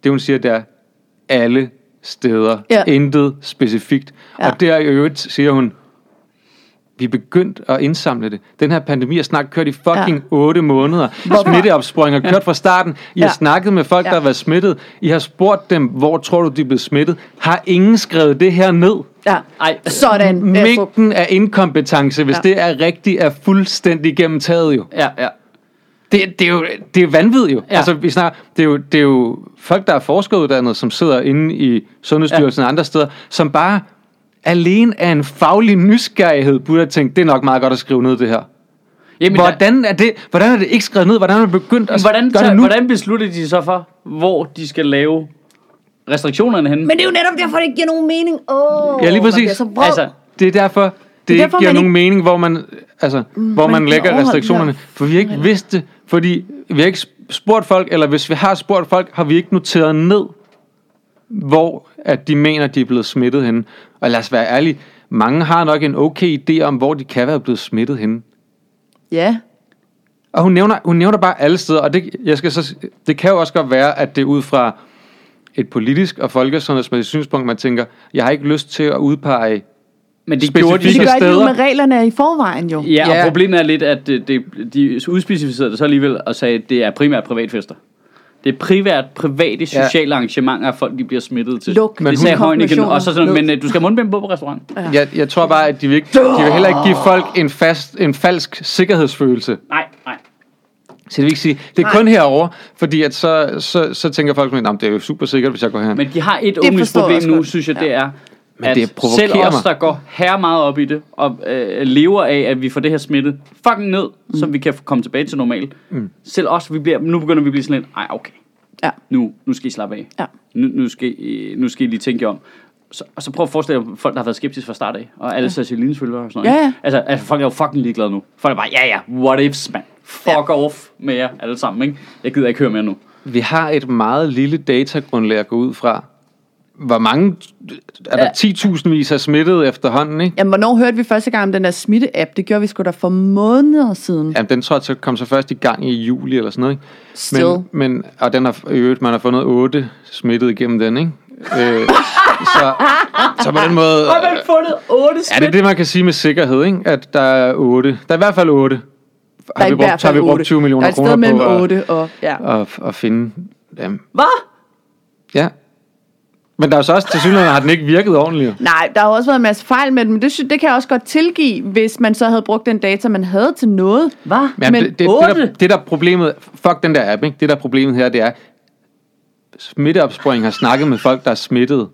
Det hun siger, det er alle steder. Ja. Intet specifikt. Ja. Og der i øvrigt siger hun, vi er begyndt at indsamle det. Den her pandemi har snart kørt i fucking Ja. 8 måneder. Smitteopsporing har kørt fra starten. I har Ja. snakket med folk, Ja. der har været smittet. I har spurgt dem, hvor tror du, de er blevet smittet. Har ingen skrevet det her ned? ja. Ej, Sådan. Mængden af inkompetence, hvis Ja. det er rigtigt, er fuldstændig gennemtaget jo. ja, ja. Det, det, er jo det er vanvittigt jo. Ja. Altså, vi snakker, det, er jo, det er jo folk, der er forskeruddannet, som sidder inde i Sundhedsstyrelsen ja. og andre steder, som bare alene af en faglig nysgerrighed burde have tænkt, det er nok meget godt at skrive ned det her. Jamen, Hvordan er det, hvordan er det ikke skrevet ned? Hvordan er det begyndt at hvordan, gøre det nu? hvordan beslutter de så for, hvor de skal lave restriktionerne henne? Men det er jo netop derfor, det ikke giver nogen mening. Åh, Ja, lige præcis. så. Altså, Det er derfor, det, det er ikke derfor, giver nogen ikke- mening, hvor man, altså, hvor man man lægger restriktionerne. her For vi har ikke vidst det, fordi vi har ikke spurgt folk, eller hvis vi har spurgt folk, har vi ikke noteret ned, hvor at de mener, de er blevet smittet henne. Og lad os være ærlige, mange har nok en okay idé om, hvor de kan være blevet smittet henne. Ja. Og hun nævner, hun nævner bare alle steder, og det, jeg skal så, det kan jo også godt være, at det er ud fra et politisk og folkesundhedsmæssigt synspunkt, man tænker, jeg har ikke lyst til at udpege men det specifikke gjorde de Det gør de jo steder. med reglerne i forvejen jo. Ja, og Ja. problemet er lidt, at det, det, de udspecificerede det så alligevel og sagde, at det er primært privatfester. Det er primært private sociale arrangementer, at folk de bliver smittet til. Luk. det Men sagde hun- Højniken, og så sådan, Luk. men øh, du skal have mundbind på på restaurant. Ja. Jeg, jeg tror bare, at de vil, ikke, de vil heller ikke give folk en, fast, en falsk sikkerhedsfølelse. Nej, nej. Så det vil ikke sige, det er kun herover, fordi at så, så, så tænker folk, at det er jo super sikkert, hvis jeg går her. Men de har et også nu, synes jeg, Ja. det er, Men at det provokerer selv os, mig. der går her meget op i det, og øh, lever af, at vi får det her smittet fucking ned, mm. så vi kan komme tilbage til normal. Mm. Selv os, vi bliver, nu begynder vi at blive sådan lidt, ej okay, Ja. nu, nu skal I slappe af. Ja. Nu, nu, skal I, nu skal I lige tænke om. Så, og så prøv at forestille jer folk, der har været skeptiske fra start af, og alle ja. Cecilines følgere og sådan noget. Ja, ja. Altså, altså, folk er jo fucking ligeglade nu. Folk er bare, ja ja, what ifs, mand. Fuck ja. off med jer alle sammen, ikke? Jeg gider ikke høre mere nu. vi har et meget lille datagrundlag at gå ud fra. Hvor mange, er der 10.000 vis af smittet efterhånden, ikke? Jamen, hvornår hørte vi første gang om den der smitte-app? Det gjorde vi sgu da for måneder siden. Jamen, den tror jeg så kom så først i gang i juli eller sådan noget, ikke? Still. Men, men, og den har, i øvrigt, man har fundet otte smittet igennem den, ikke? øh, så, så på den måde... Har man fundet otte Ja, det er det, man kan sige med sikkerhed, ikke? At der er otte. Der er i hvert fald otte. Der er Har vi brugt, har vi brugt 8. 20 millioner er kroner på at, 8 og... Ja. at, at finde dem. Hvad? Ja. Men der er jo så også til synligheden, har den ikke virket ordentligt. Nej, der har også været en masse fejl med den, men det, det kan jeg også godt tilgive, hvis man så havde brugt den data, man havde til noget. Hvad? Men, Men det, det, det, der, det der er problemet, fuck den der app, ikke? Det der er problemet her, det er, smitteopsporing har snakket med folk, der er smittet.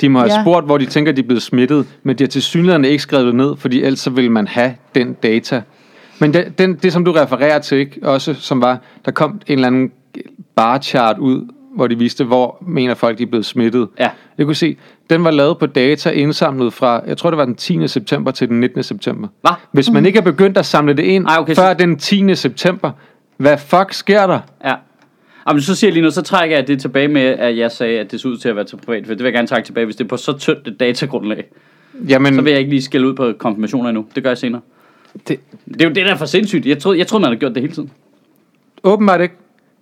De må have Ja. spurgt, hvor de tænker, de er blevet smittet, men de har til synligheden ikke skrevet det ned, fordi ellers så vil man have den data. Men det, den, det, som du refererer til, ikke? også som var, der kom en eller anden bar chart ud, hvor de viste, hvor mener folk, de er blevet smittet. Ja. Jeg kunne se, den var lavet på data indsamlet fra, jeg tror det var den 10. september til den 19. september. Hvad? Hvis man ikke er begyndt at samle det ind Ej, okay, før så- den 10. september, hvad fuck sker der? Ja. Jamen, så siger jeg lige nu, så trækker jeg det tilbage med, at jeg sagde, at det så ud til at være til privat. For det vil jeg gerne trække tilbage, hvis det er på så tyndt et datagrundlag. Jamen, Så vil jeg ikke lige skælde ud på konfirmationer endnu. Det gør jeg senere. det, Det er jo det, der er for sindssygt. Jeg troede, jeg troede man havde gjort det hele tiden. åbenbart ikke.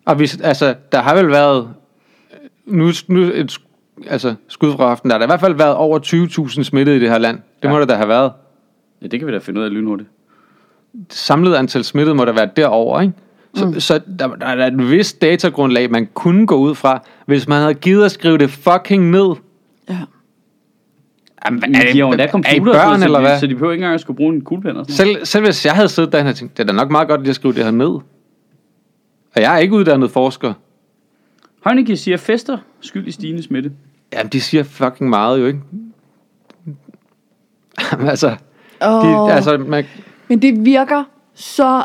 Og hvis, altså, der har vel været, nu, nu et, altså, skud fra aften, der har der i hvert fald været over 20.000 smittede i det her land. Det må Ja. der da have været. Ja, det kan vi da finde ud af lynhurtigt. Det samlede antal smittede må der være derover, ikke? Så, mm. så der, der er et vist datagrundlag, man kunne gå ud fra, hvis man havde givet at skrive det fucking ned. Ja. Jamen, Men de har jo endda er computer, børn, så, eller de, hvad? så de behøver ikke engang at skulle bruge en kuglepen og sådan noget. Selv, selv hvis jeg havde siddet der, og tænkt, det er da nok meget godt, at jeg skriver det her ned. Og jeg er ikke uddannet forsker. Heunicke siger fester skyld i stigende smitte. Jamen, de siger fucking meget jo, ikke? Jamen, altså, de, Åh. altså man, Men det virker så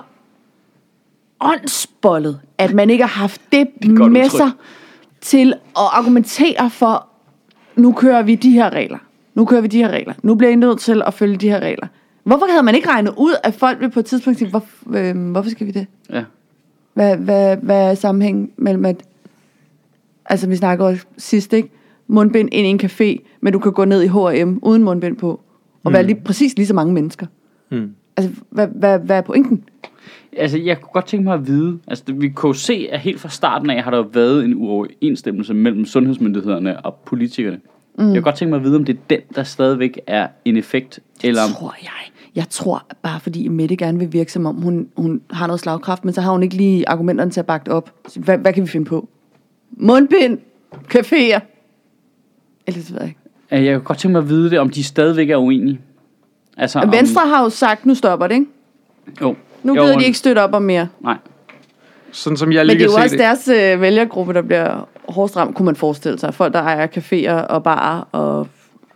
åndsbollet, at man ikke har haft det, godt med udtryk. sig til at argumentere for, nu kører vi de her regler. Nu kører vi de her regler. Nu bliver I nødt til at følge de her regler. Hvorfor havde man ikke regnet ud, at folk vil på et tidspunkt sige, hvor, øh, hvorfor skal vi det? Ja. Hvad, hvad, hvad er sammenhængen mellem at... Altså, vi snakker også sidst, ikke? Mundbind ind i en café, men du kan gå ned i H&M uden mundbind på. Og være lige, præcis lige så mange mennesker. Mm. Altså, hvad, hvad, hvad er pointen? Altså, jeg kunne godt tænke mig at vide, altså det- vi kunne jo se, at helt fra starten af har der været en uoverensstemmelse mellem sundhedsmyndighederne og politikerne. Mm. Jeg kunne godt tænke mig at vide, om det er den, der stadigvæk er en effekt, eller om... tror jeg. Jeg tror bare, fordi Mette gerne vil virke, som om hun, hun har noget slagkraft, men så har hun ikke lige argumenterne til at bakke det op. Hvad, hvad kan vi finde på? Mundbind, caféer. Eller det ved jeg ikke. Jeg kunne godt tænke mig at vide det, om de stadigvæk er uenige. Altså, om, Venstre har jo sagt, nu stopper det, ikke? Jo. Nu gider de ikke støtte op om mere. Nej. sådan som jeg Men lige det er jo også det. deres øh, vælgergruppe, der bliver hårdest ramt, kunne man forestille sig. Folk, der ejer caféer og barer og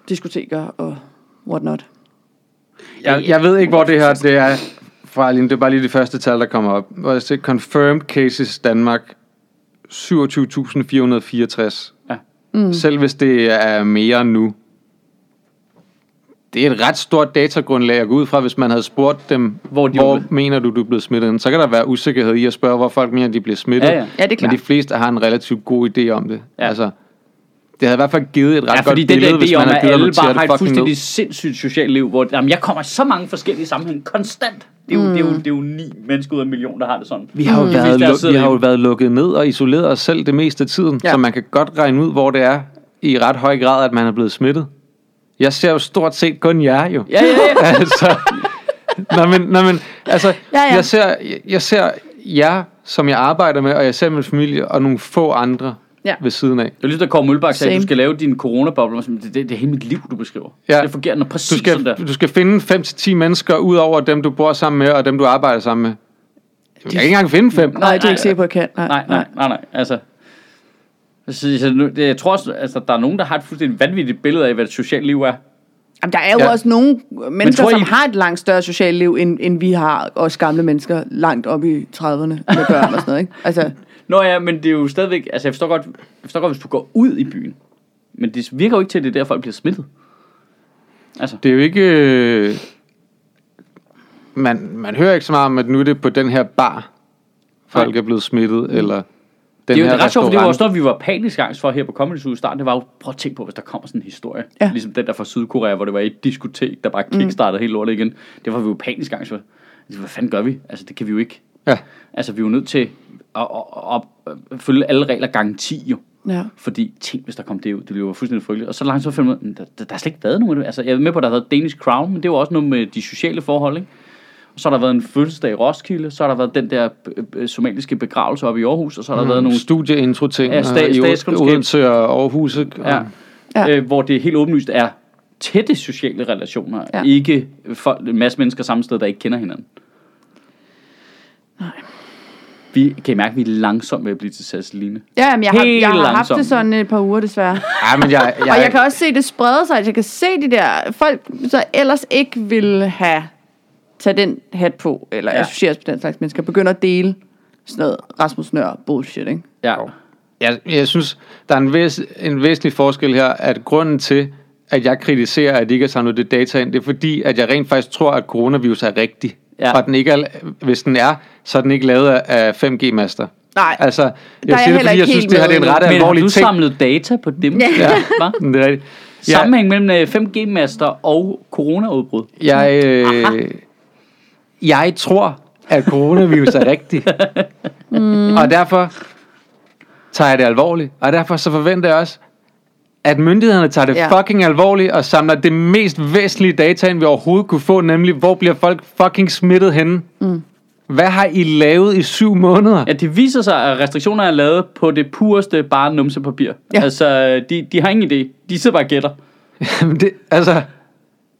diskoteker og whatnot. Jeg, jeg ved ikke, hvor det her det er fra, Aline. Det er bare lige det første tal, der kommer op. Hvor jeg ser confirmed cases Danmark 27.464. Ja. Mm. Selv hvis det er mere nu. Det er et ret stort datagrundlag at gå ud fra, hvis man havde spurgt dem, Hvor de hvor mener du, du er blevet smittet? Så kan der være usikkerhed i at spørge, hvor folk mener, de bliver smittet. Ja, ja. Ja, det er Men klart. de fleste har en relativt god idé om det. Ja. Altså, det havde i hvert fald givet et ret Ja, godt fordi det billede, der hvis idé man om, havde at alle bare det har et fuldstændig ned. sindssygt socialt liv, hvor jamen, jeg kommer i så mange forskellige sammenhænge konstant. Det er, jo, mm. det, er jo, det er jo ni mennesker ud af en million, der har det sådan. Vi har, jo Mm. været, Hvis luk, vi har jo været lukket ned og isoleret os selv det meste af tiden, ja. Så man kan godt regne ud, hvor det er i ret høj grad, at man er blevet smittet. Jeg ser jo stort set kun jer jo. Ja, ja, ja. altså, nå, men, nå, men, altså, ja. ja. Jeg, ser, jeg, jeg ser jer, som jeg arbejder med, og jeg ser min familie og nogle få andre Ja. ved siden af. Det er ligesom, da Kåre Mølbak sagde, at du skal lave din coronabobler. Det, det, det er hele mit liv, du beskriver. Ja. Det fungerer noget præcis Du skal, sådan der. du skal finde 5-10 mennesker ud over dem, du bor sammen med, og dem, du arbejder sammen med. Jeg kan ikke engang finde fem. Nej, det er jeg nej, ikke sikker på, at jeg kan. Nej, nej, nej, nej. Altså, altså, så jeg tror også, altså, der er nogen, der har et fuldstændig vanvittigt billede af, hvad et socialt liv er. Jamen, der er jo Ja. også nogle mennesker, tror I- som har et langt større socialt liv, end, end vi har, os gamle mennesker, langt op i 30'erne med børn og sådan noget. Ikke? Altså, Nå ja, men det er jo stadigvæk... Altså, jeg forstår godt, jeg forstår godt hvis du går ud i byen. Men det virker jo ikke til, at det er der, folk bliver smittet. Altså, Det er jo ikke... øh, Man, man hører ikke så meget om, at nu er det på den her bar, folk Nej. er blevet smittet, eller Det er jo her det er ret sjovt, for det var også noget, vi var panisk angst for her på Comedy Zoo i starten. Det var jo, prøv at tænke på, hvis der kommer sådan en historie. Ja. Ligesom den der fra Sydkorea, hvor det var et diskotek, der bare kickstartede mm. helt lortet igen. Det var vi jo panisk angst for. Altså, Hvad fanden gør vi? Altså, det kan vi jo ikke. Ja. Altså, vi er jo nødt til at, at, at, at følge alle regler gang 10 jo. Ja. Fordi, tænk hvis der kom det ud, det ville jo være fuldstændig frygteligt. Og så langt så finder man, der, der, der har slet ikke været nogen af det. Altså, jeg er med på, at der har været Danish Crown, men det var også noget med de sociale forhold, ikke? Og så har der været en fødselsdag i Roskilde, så har der været den der øh, øh, somaliske begravelse oppe i Aarhus, og så har der været nogle Studieintro ting Ja, sta- i statskundskab. Odense og Aarhus. ikke? Ja. Og- Ja. Øh, hvor det helt åbenlyst er tætte sociale relationer, ja. ikke folk, en masse mennesker samme sted, der ikke kender hinanden. Nej. Vi kan I mærke, at vi er langsomt ved at blive til Sasseline. Ja, men jeg har, Helt jeg har haft langsomt. det sådan et par uger desværre. Ja, men jeg, jeg, Og jeg kan også se det sprede sig. Jeg kan se de der folk, så ellers ikke vil have tage den hat på, eller ja. Ja. associeres med den slags mennesker, begynder at dele sådan noget Rasmus Nør bullshit, ikke? Ja. jeg, jeg synes, der er en, væs, en væsentlig forskel her, at grunden til, at jeg kritiserer, at de ikke har samlet det data ind, det er fordi, at jeg rent faktisk tror, at coronavirus er rigtig. Ja. Og den ikke er, hvis den er, så er den ikke lavet af 5G-master. Nej. Altså, jeg Der er jeg siger det, heller fordi jeg synes, helt det her det er en ret endnu. Men har alvorlig du ting. samlet data på dem? Ja. Ja, det er rigtigt. Jeg, Sammenhæng mellem øh, 5G-master og coronaudbrud. jeg, øh, jeg tror, at coronavirus er rigtig. mm. Og derfor tager jeg det alvorligt. Og derfor så forventer jeg også, at myndighederne tager det Ja. fucking alvorligt og samler det mest væsentlige data, ind vi overhovedet kunne få, nemlig hvor bliver folk fucking smittet henne? Mm. Hvad har I lavet i syv måneder? Ja, det viser sig, at restriktioner er lavet på det pureste bare numsepapir. Ja. Altså, de, de har ingen idé. De sidder bare og gætter. Jamen det, altså, Det,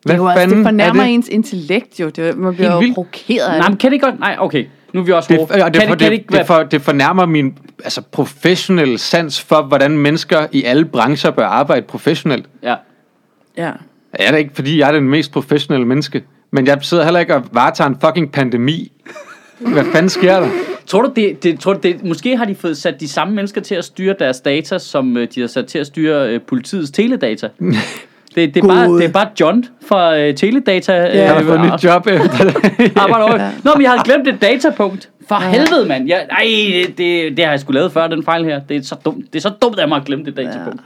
hvad er jo fanden det fornærmer er det? ens intellekt jo. Det, man bliver jo provokeret af Nej, det. men kan det godt... Nej, okay. Nu er vi også Det, hårde. og det, kan, for, det, kan det ikke det, være... for, det fornærmer min altså, professionelle sans for, hvordan mennesker i alle brancher bør arbejde professionelt. Ja. Ja. Jeg er da ikke, fordi jeg er den mest professionelle menneske. Men jeg sidder heller ikke og varetager en fucking pandemi. Hvad fanden sker der? Tror du, det, det, tror du det, måske har de fået sat de samme mennesker til at styre deres data, som øh, de har sat til at styre øh, politiets teledata? Det, det, er bare, det er bare John fra øh, Teledata. Ja. Øh, Jeg har fået et nyt job efter det. arbejder over. Ja. Nå, men jeg havde glemt et datapunkt. For helvede, mand. Jeg, ej, det, det, det har jeg sgu lavet før, den fejl her. Det er så dumt, det er så dumt af mig at glemme det datapunkt.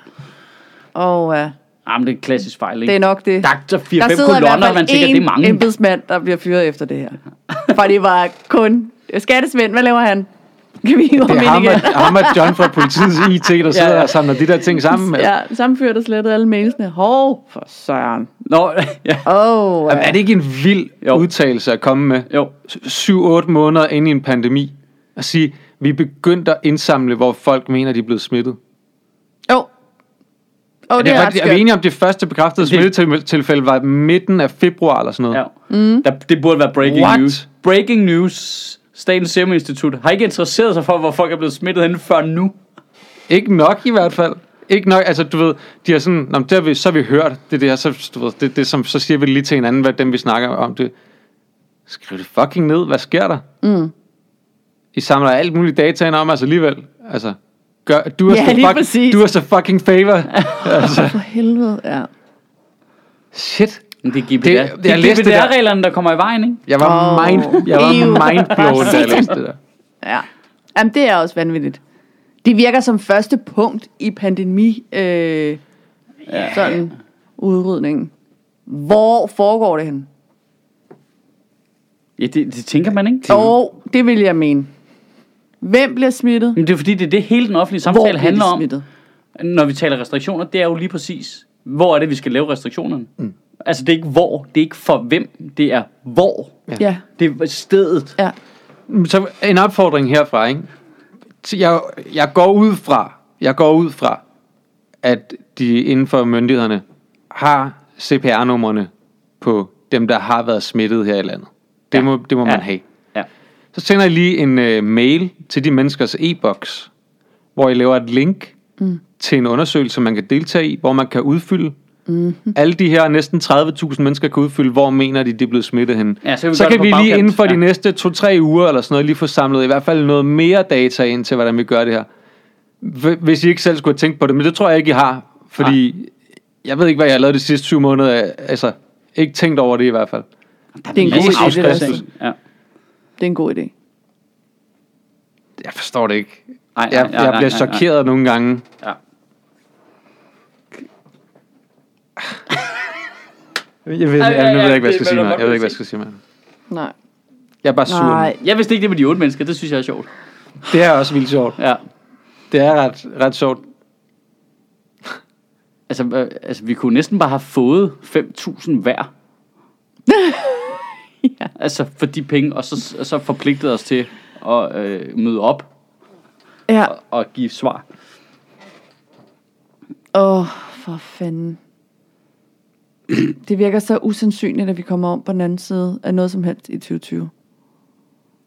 Og uh, Ja. men det er en klassisk fejl, ikke? det er nok det. Der er så Der 4-5 sidder i hvert kolonner, fald man tænker, det er mange. embedsmand, der bliver fyret efter det her. For det var kun... Skattesvend, hvad laver han? Kan vi hive Det er ham igen? og, ham og John fra politiets IT, der sidder ja. og samler de der ting sammen. Ja, sammenført og slettet alle mailsene. Hov, for søren. Nå, ja. Åh, oh, Jamen, er det ikke en vild Jo. udtalelse at komme med? Jo. 7-8 måneder ind i en pandemi. At sige, vi er begyndt at indsamle, hvor folk mener, de er blevet smittet. Jo. Oh, Er, det er, det, er, er vi enige om, det første bekræftede smittetilfælde var midten af februar eller sådan noget? ja. Mm. Der, det burde være breaking What? news. Breaking news. Statens Serum Institut har ikke interesseret sig for, hvor folk er blevet smittet henne før nu. Ikke nok i hvert fald. Ikke nok, altså du ved, de har sådan, Nå, det har vi, så har vi hørt, det der, så, du ved, det, det som, så siger vi lige til hinanden, hvad dem vi snakker om, det, skriv det fucking ned, hvad sker der? Mm. I samler alt muligt data ind om os alligevel, altså, gør, du, Ja, er lige så fuck, præcis. du er så fucking favor, altså, For helvede, ja. shit, det er GDPR. Det- Det, det, jeg er det der. GDPR-reglerne, der kommer i vejen, ikke? jeg var, oh, mind, jeg var mindblown, da jeg læste det der. Ja. Jamen, det er også vanvittigt. Det virker som første punkt i pandemi, øh, ja. sådan, udrydningen. Hvor foregår det hen? Ja, det, det tænker man ikke. Og det vil jeg mene. Hvem bliver smittet? Men det er fordi, det er det hele den offentlige samtale handler om. smittet? Når vi taler restriktioner, det er jo lige præcis, hvor er det, vi skal lave restriktionerne. Mm. Altså, det er ikke hvor, det er ikke for hvem, det er hvor. Ja. Det er stedet. ja. Så en opfordring herfra, ikke? Så Jeg, jeg går ud fra, jeg går ud fra, at de inden for myndighederne har CPR-numrene på dem, der har været smittet her i landet. Det Ja. må, det må Ja. man have. Ja. Så sender jeg lige en uh, mail til de menneskers e-boks, hvor jeg laver et link mm. til en undersøgelse, man kan deltage i, hvor man kan udfylde. Mm-hmm. Alle de her næsten 30.000 mennesker kan udfylde, hvor mener de, de er blevet smittet henne. Ja, så kan vi så kan vi lige bagkant. inden for de Ja. næste 2-3 uger eller sådan noget, lige få samlet i hvert fald noget mere data ind til, hvordan vi gør det her. Hvis I ikke selv skulle have tænkt på det, men det tror jeg ikke, I har. Fordi jeg ved ikke, hvad jeg har lavet de sidste 7 måneder. Altså, ikke tænkt over det i hvert fald. Det er en god Jesus idé. Det, er. Ja. det er en god idé. Jeg forstår det ikke. Nej, Jeg, jeg bliver chokeret nogle gange. Ja. Jeg ved, jeg, jeg ved ja, ikke, hvad jeg skal sige, jeg godt Jeg ved ikke, hvad jeg skal sige, mere. Nej. Jeg er bare sur. Nej. Jeg vidste ikke, det var de otte mennesker. Det synes jeg er sjovt. Det er også vildt sjovt. Ja. Det er ret, ret sjovt. Altså, øh, altså, vi kunne næsten bare have fået 5.000 hver. Ja. Altså, for de penge, og så, og så forpligtede os til at øh, møde op Ja. og, og give svar. Åh, oh, for fanden. Det virker så usandsynligt, at vi kommer om på den anden side af noget som helst i 2020.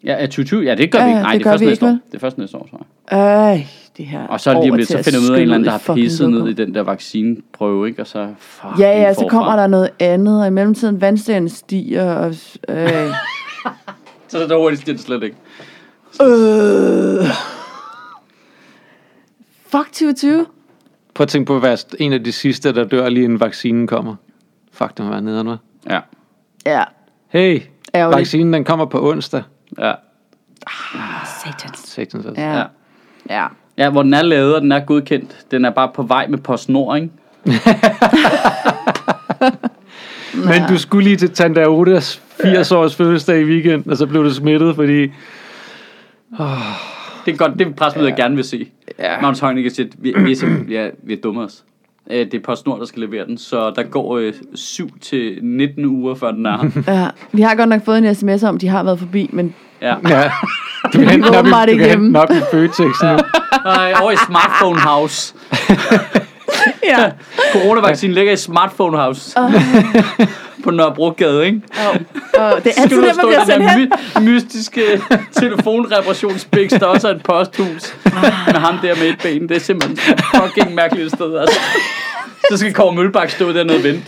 Ja, er 2020? Ja, det gør Ja, vi ikke. Nej, det det, gør er først vi næste ikke, år. Det er først næste år, tror jeg. Øj, det her Og så lige om lidt, så finder vi ud af en eller anden, der har pisset ned i den der vaccineprøve, ikke? Og så fuck, Ja, ja, så kommer der noget andet, og i mellemtiden vandstanden stiger, og... Øh, Så er det hurtigt stiger det slet ikke. øh. Fuck 2020. Prøv at tænke på at være en af de sidste, der dør lige inden vaccinen kommer. Fuck, det må være nederen, hva'? Ja, Ja, Hey, Ærgerligt. vaccinen den kommer på onsdag. ja, satans. Satans altså. Ja. ja. ja. Ja, hvor den er lavet, og den er godkendt. Den er bare på vej med PostNord, ikke? Men du skulle lige til Tante Audas 80 års fødselsdag i weekenden, og så blev du smittet, fordi... Det er godt, det pressemøde, jeg gerne vil se. Ja. Magnus Heunicke siger, at vi, vi, er vi, er, vi er dumme os. Øh, Det er PostNord, der skal levere den, så der går øh, 7 til 19 uger, før den er her. ja. Vi har godt nok fået en sms om, de har været forbi, men Ja. Ja. Du kan hente den op, i, åbenbart du ikke kan hente den op i Føtex nu. Nej, over i Smartphone House. ja. Coronavaccinen ligger i Smartphone House. På Nørrebrogade, ikke? Og, og det er altid der, stå man bliver sendt der hen. my- mystiske telefonreparationsbiks, der også er et posthus. med ham der med et ben. Det er simpelthen fucking mærkeligt sted, altså. Så skal Kåre Mølbak stå dernede og vente.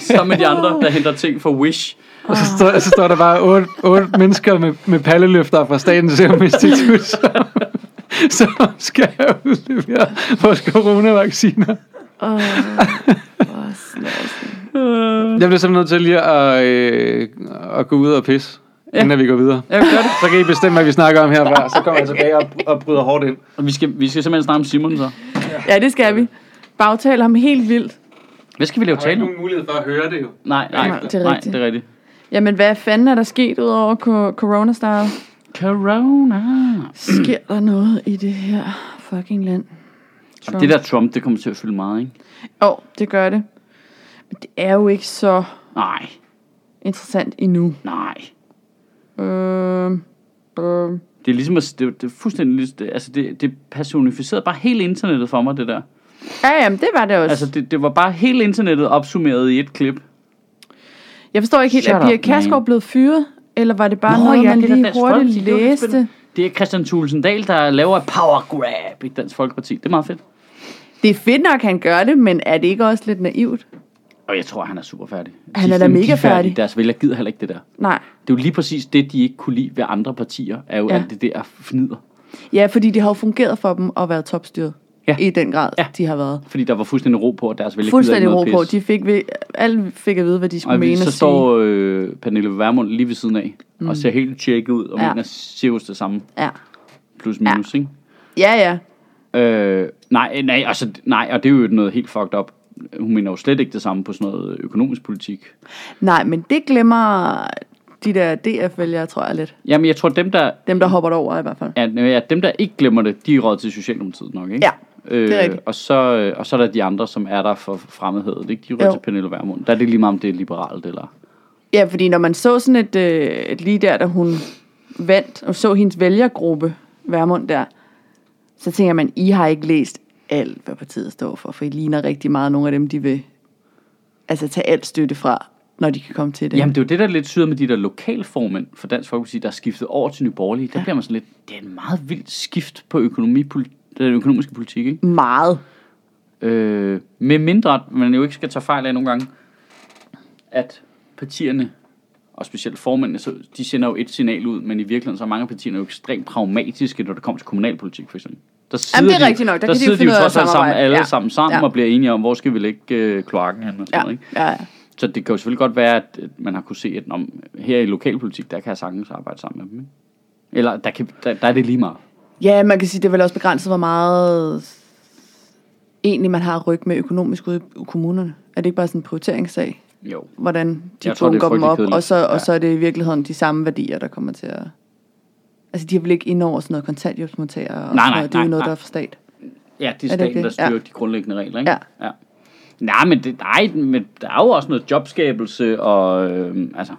Sammen med de andre, der henter ting for Wish. Og så står, så står der bare otte, otte mennesker med, med palleløfter fra Statens Serum Institut, som, som skal udlevere vores coronavacciner. Åh, hvor snavsen. Jeg bliver simpelthen nødt til lige at, øh, at gå ud og pisse, ja. inden vi går videre. Ja, gør det. Så kan I bestemme, hvad vi snakker om herfra. Så kommer jeg tilbage og, og bryder hårdt ind. Og vi skal, vi skal simpelthen snakke om Simon, så. Ja, det skal vi. Bagtale ham helt vildt. Hvad skal vi lave tale om? mulighed for at høre det jo. Nej, nej, Nej, det er nej, rigtigt. det er rigtigt. Jamen, hvad fanden er der sket ud over co- corona-style? Corona. Sker der noget i det her fucking land? Trump. Det der Trump, det kommer til at fylde meget, ikke? Åh, oh, det gør det. Men det er jo ikke så Nej, interessant endnu. nej. Øh, øh. Det er ligesom, at- det, det er fuldstændig, ligesom- det, altså det, det personificerede bare hele internettet for mig, det der. Ja, jamen, det var det også. Altså det, det var bare hele internettet opsummeret i et klip. jeg forstår ikke helt, Shut er Pia Kærsgaard blevet fyret? Eller var det bare Nå, noget, ja, man det lige hurtigt læste? Det er Christian Thulesen Dahl, der laver et power grab i Dansk Folkeparti. Det er meget fedt. Det er fedt nok, han gør det, men er det ikke også lidt naivt? Og jeg tror, han er super færdig. Han De er da mega de færdige. færdig. Deres vælger gider heller ikke det der. Nej. Det er jo lige præcis det, de ikke kunne lide ved andre partier, er jo Ja. alt det der fnider. Ja, fordi det har jo fungeret for dem at være topstyret. Ja. I den grad, Ja. de har været. Fordi der var fuldstændig ro på, at deres vælger Fuldstændig ro på. De fik, ved, alle fik at vide, hvad de skulle Og mene så står øh, Pernille Vermund lige ved siden af, mm. og ser helt tjekket ud, og Ja. mener cirkus det samme. Ja. plus minus, ja. ikke? Ja, ja. Øh, nej, nej, altså, nej, og det er jo noget helt fucked up. Hun mener jo slet ikke det samme på sådan noget økonomisk politik. Nej, men det glemmer de der DF-vælgere, tror jeg lidt. Jamen, jeg tror, dem der, Dem, der hopper over i hvert fald. ja, ja, dem, der ikke glemmer det, de er råd til Socialdemokratiet nok, ikke? Ja, det er Øh, rigtigt. og, så, øh, og så er der de andre, som er der for fremmedhed, ikke? De er råd til Pernille Vermund. Der er det lige meget, om det er liberalt eller... Ja, fordi når man så sådan et, øh, et lige der, da hun vandt, og så hendes vælgergruppe, Værmund der, så tænker man, I har ikke læst alt, hvad partiet står for, for I ligner rigtig meget nogle af dem, de vil altså tage alt støtte fra, når de kan komme til det. Jamen, det er jo det, der er lidt syder med de der lokalformænd for Dansk Folkeparti, der er skiftet over til Nye Borgerlige. Der bliver man sådan lidt... Det er en meget vild skift på økonomi, den økonomiske politik, ikke? Meget. Øh, med mindre, at man jo ikke skal tage fejl af nogle gange, at partierne, og specielt formændene, så de sender jo et signal ud, men i virkeligheden så er mange af partierne jo ekstremt pragmatiske, når det kommer til kommunalpolitik, for eksempel. Der sidder det er de, rigtigt nok. Der kan de jo sidder de finde jo trods at alt sammen, alle Ja. sammen sammen, Ja. og bliver enige om, hvor skal vi lægge øh, kloakken hen og sådan Ja, noget, ikke? ja, ja. Så det kan jo selvfølgelig godt være, at man har kunne se, at om, her i lokalpolitik, der kan jeg sagtens arbejde sammen med dem. Ikke? Eller der, kan, der, der er det lige meget. Ja, man kan sige, det er vel også begrænset, hvor meget egentlig man har ryg med økonomisk ude i kommunerne. Er det ikke bare sådan en prioriteringssag? Jo. Hvordan de er bunker dem op, kedeligt. og så, Ja. og så er det i virkeligheden de samme værdier, der kommer til at... Altså, de har vel ikke ind over sådan noget kontanthjælpsmodtagere og Nej, nej, noget. Det er jo noget, nej. der er for stat. Ja, det er Er det staten, der styrer Ja. de grundlæggende regler, ikke? Ja. ja. Nej, men, det, nej, men der er jo også noget jobskabelse og øh, altså,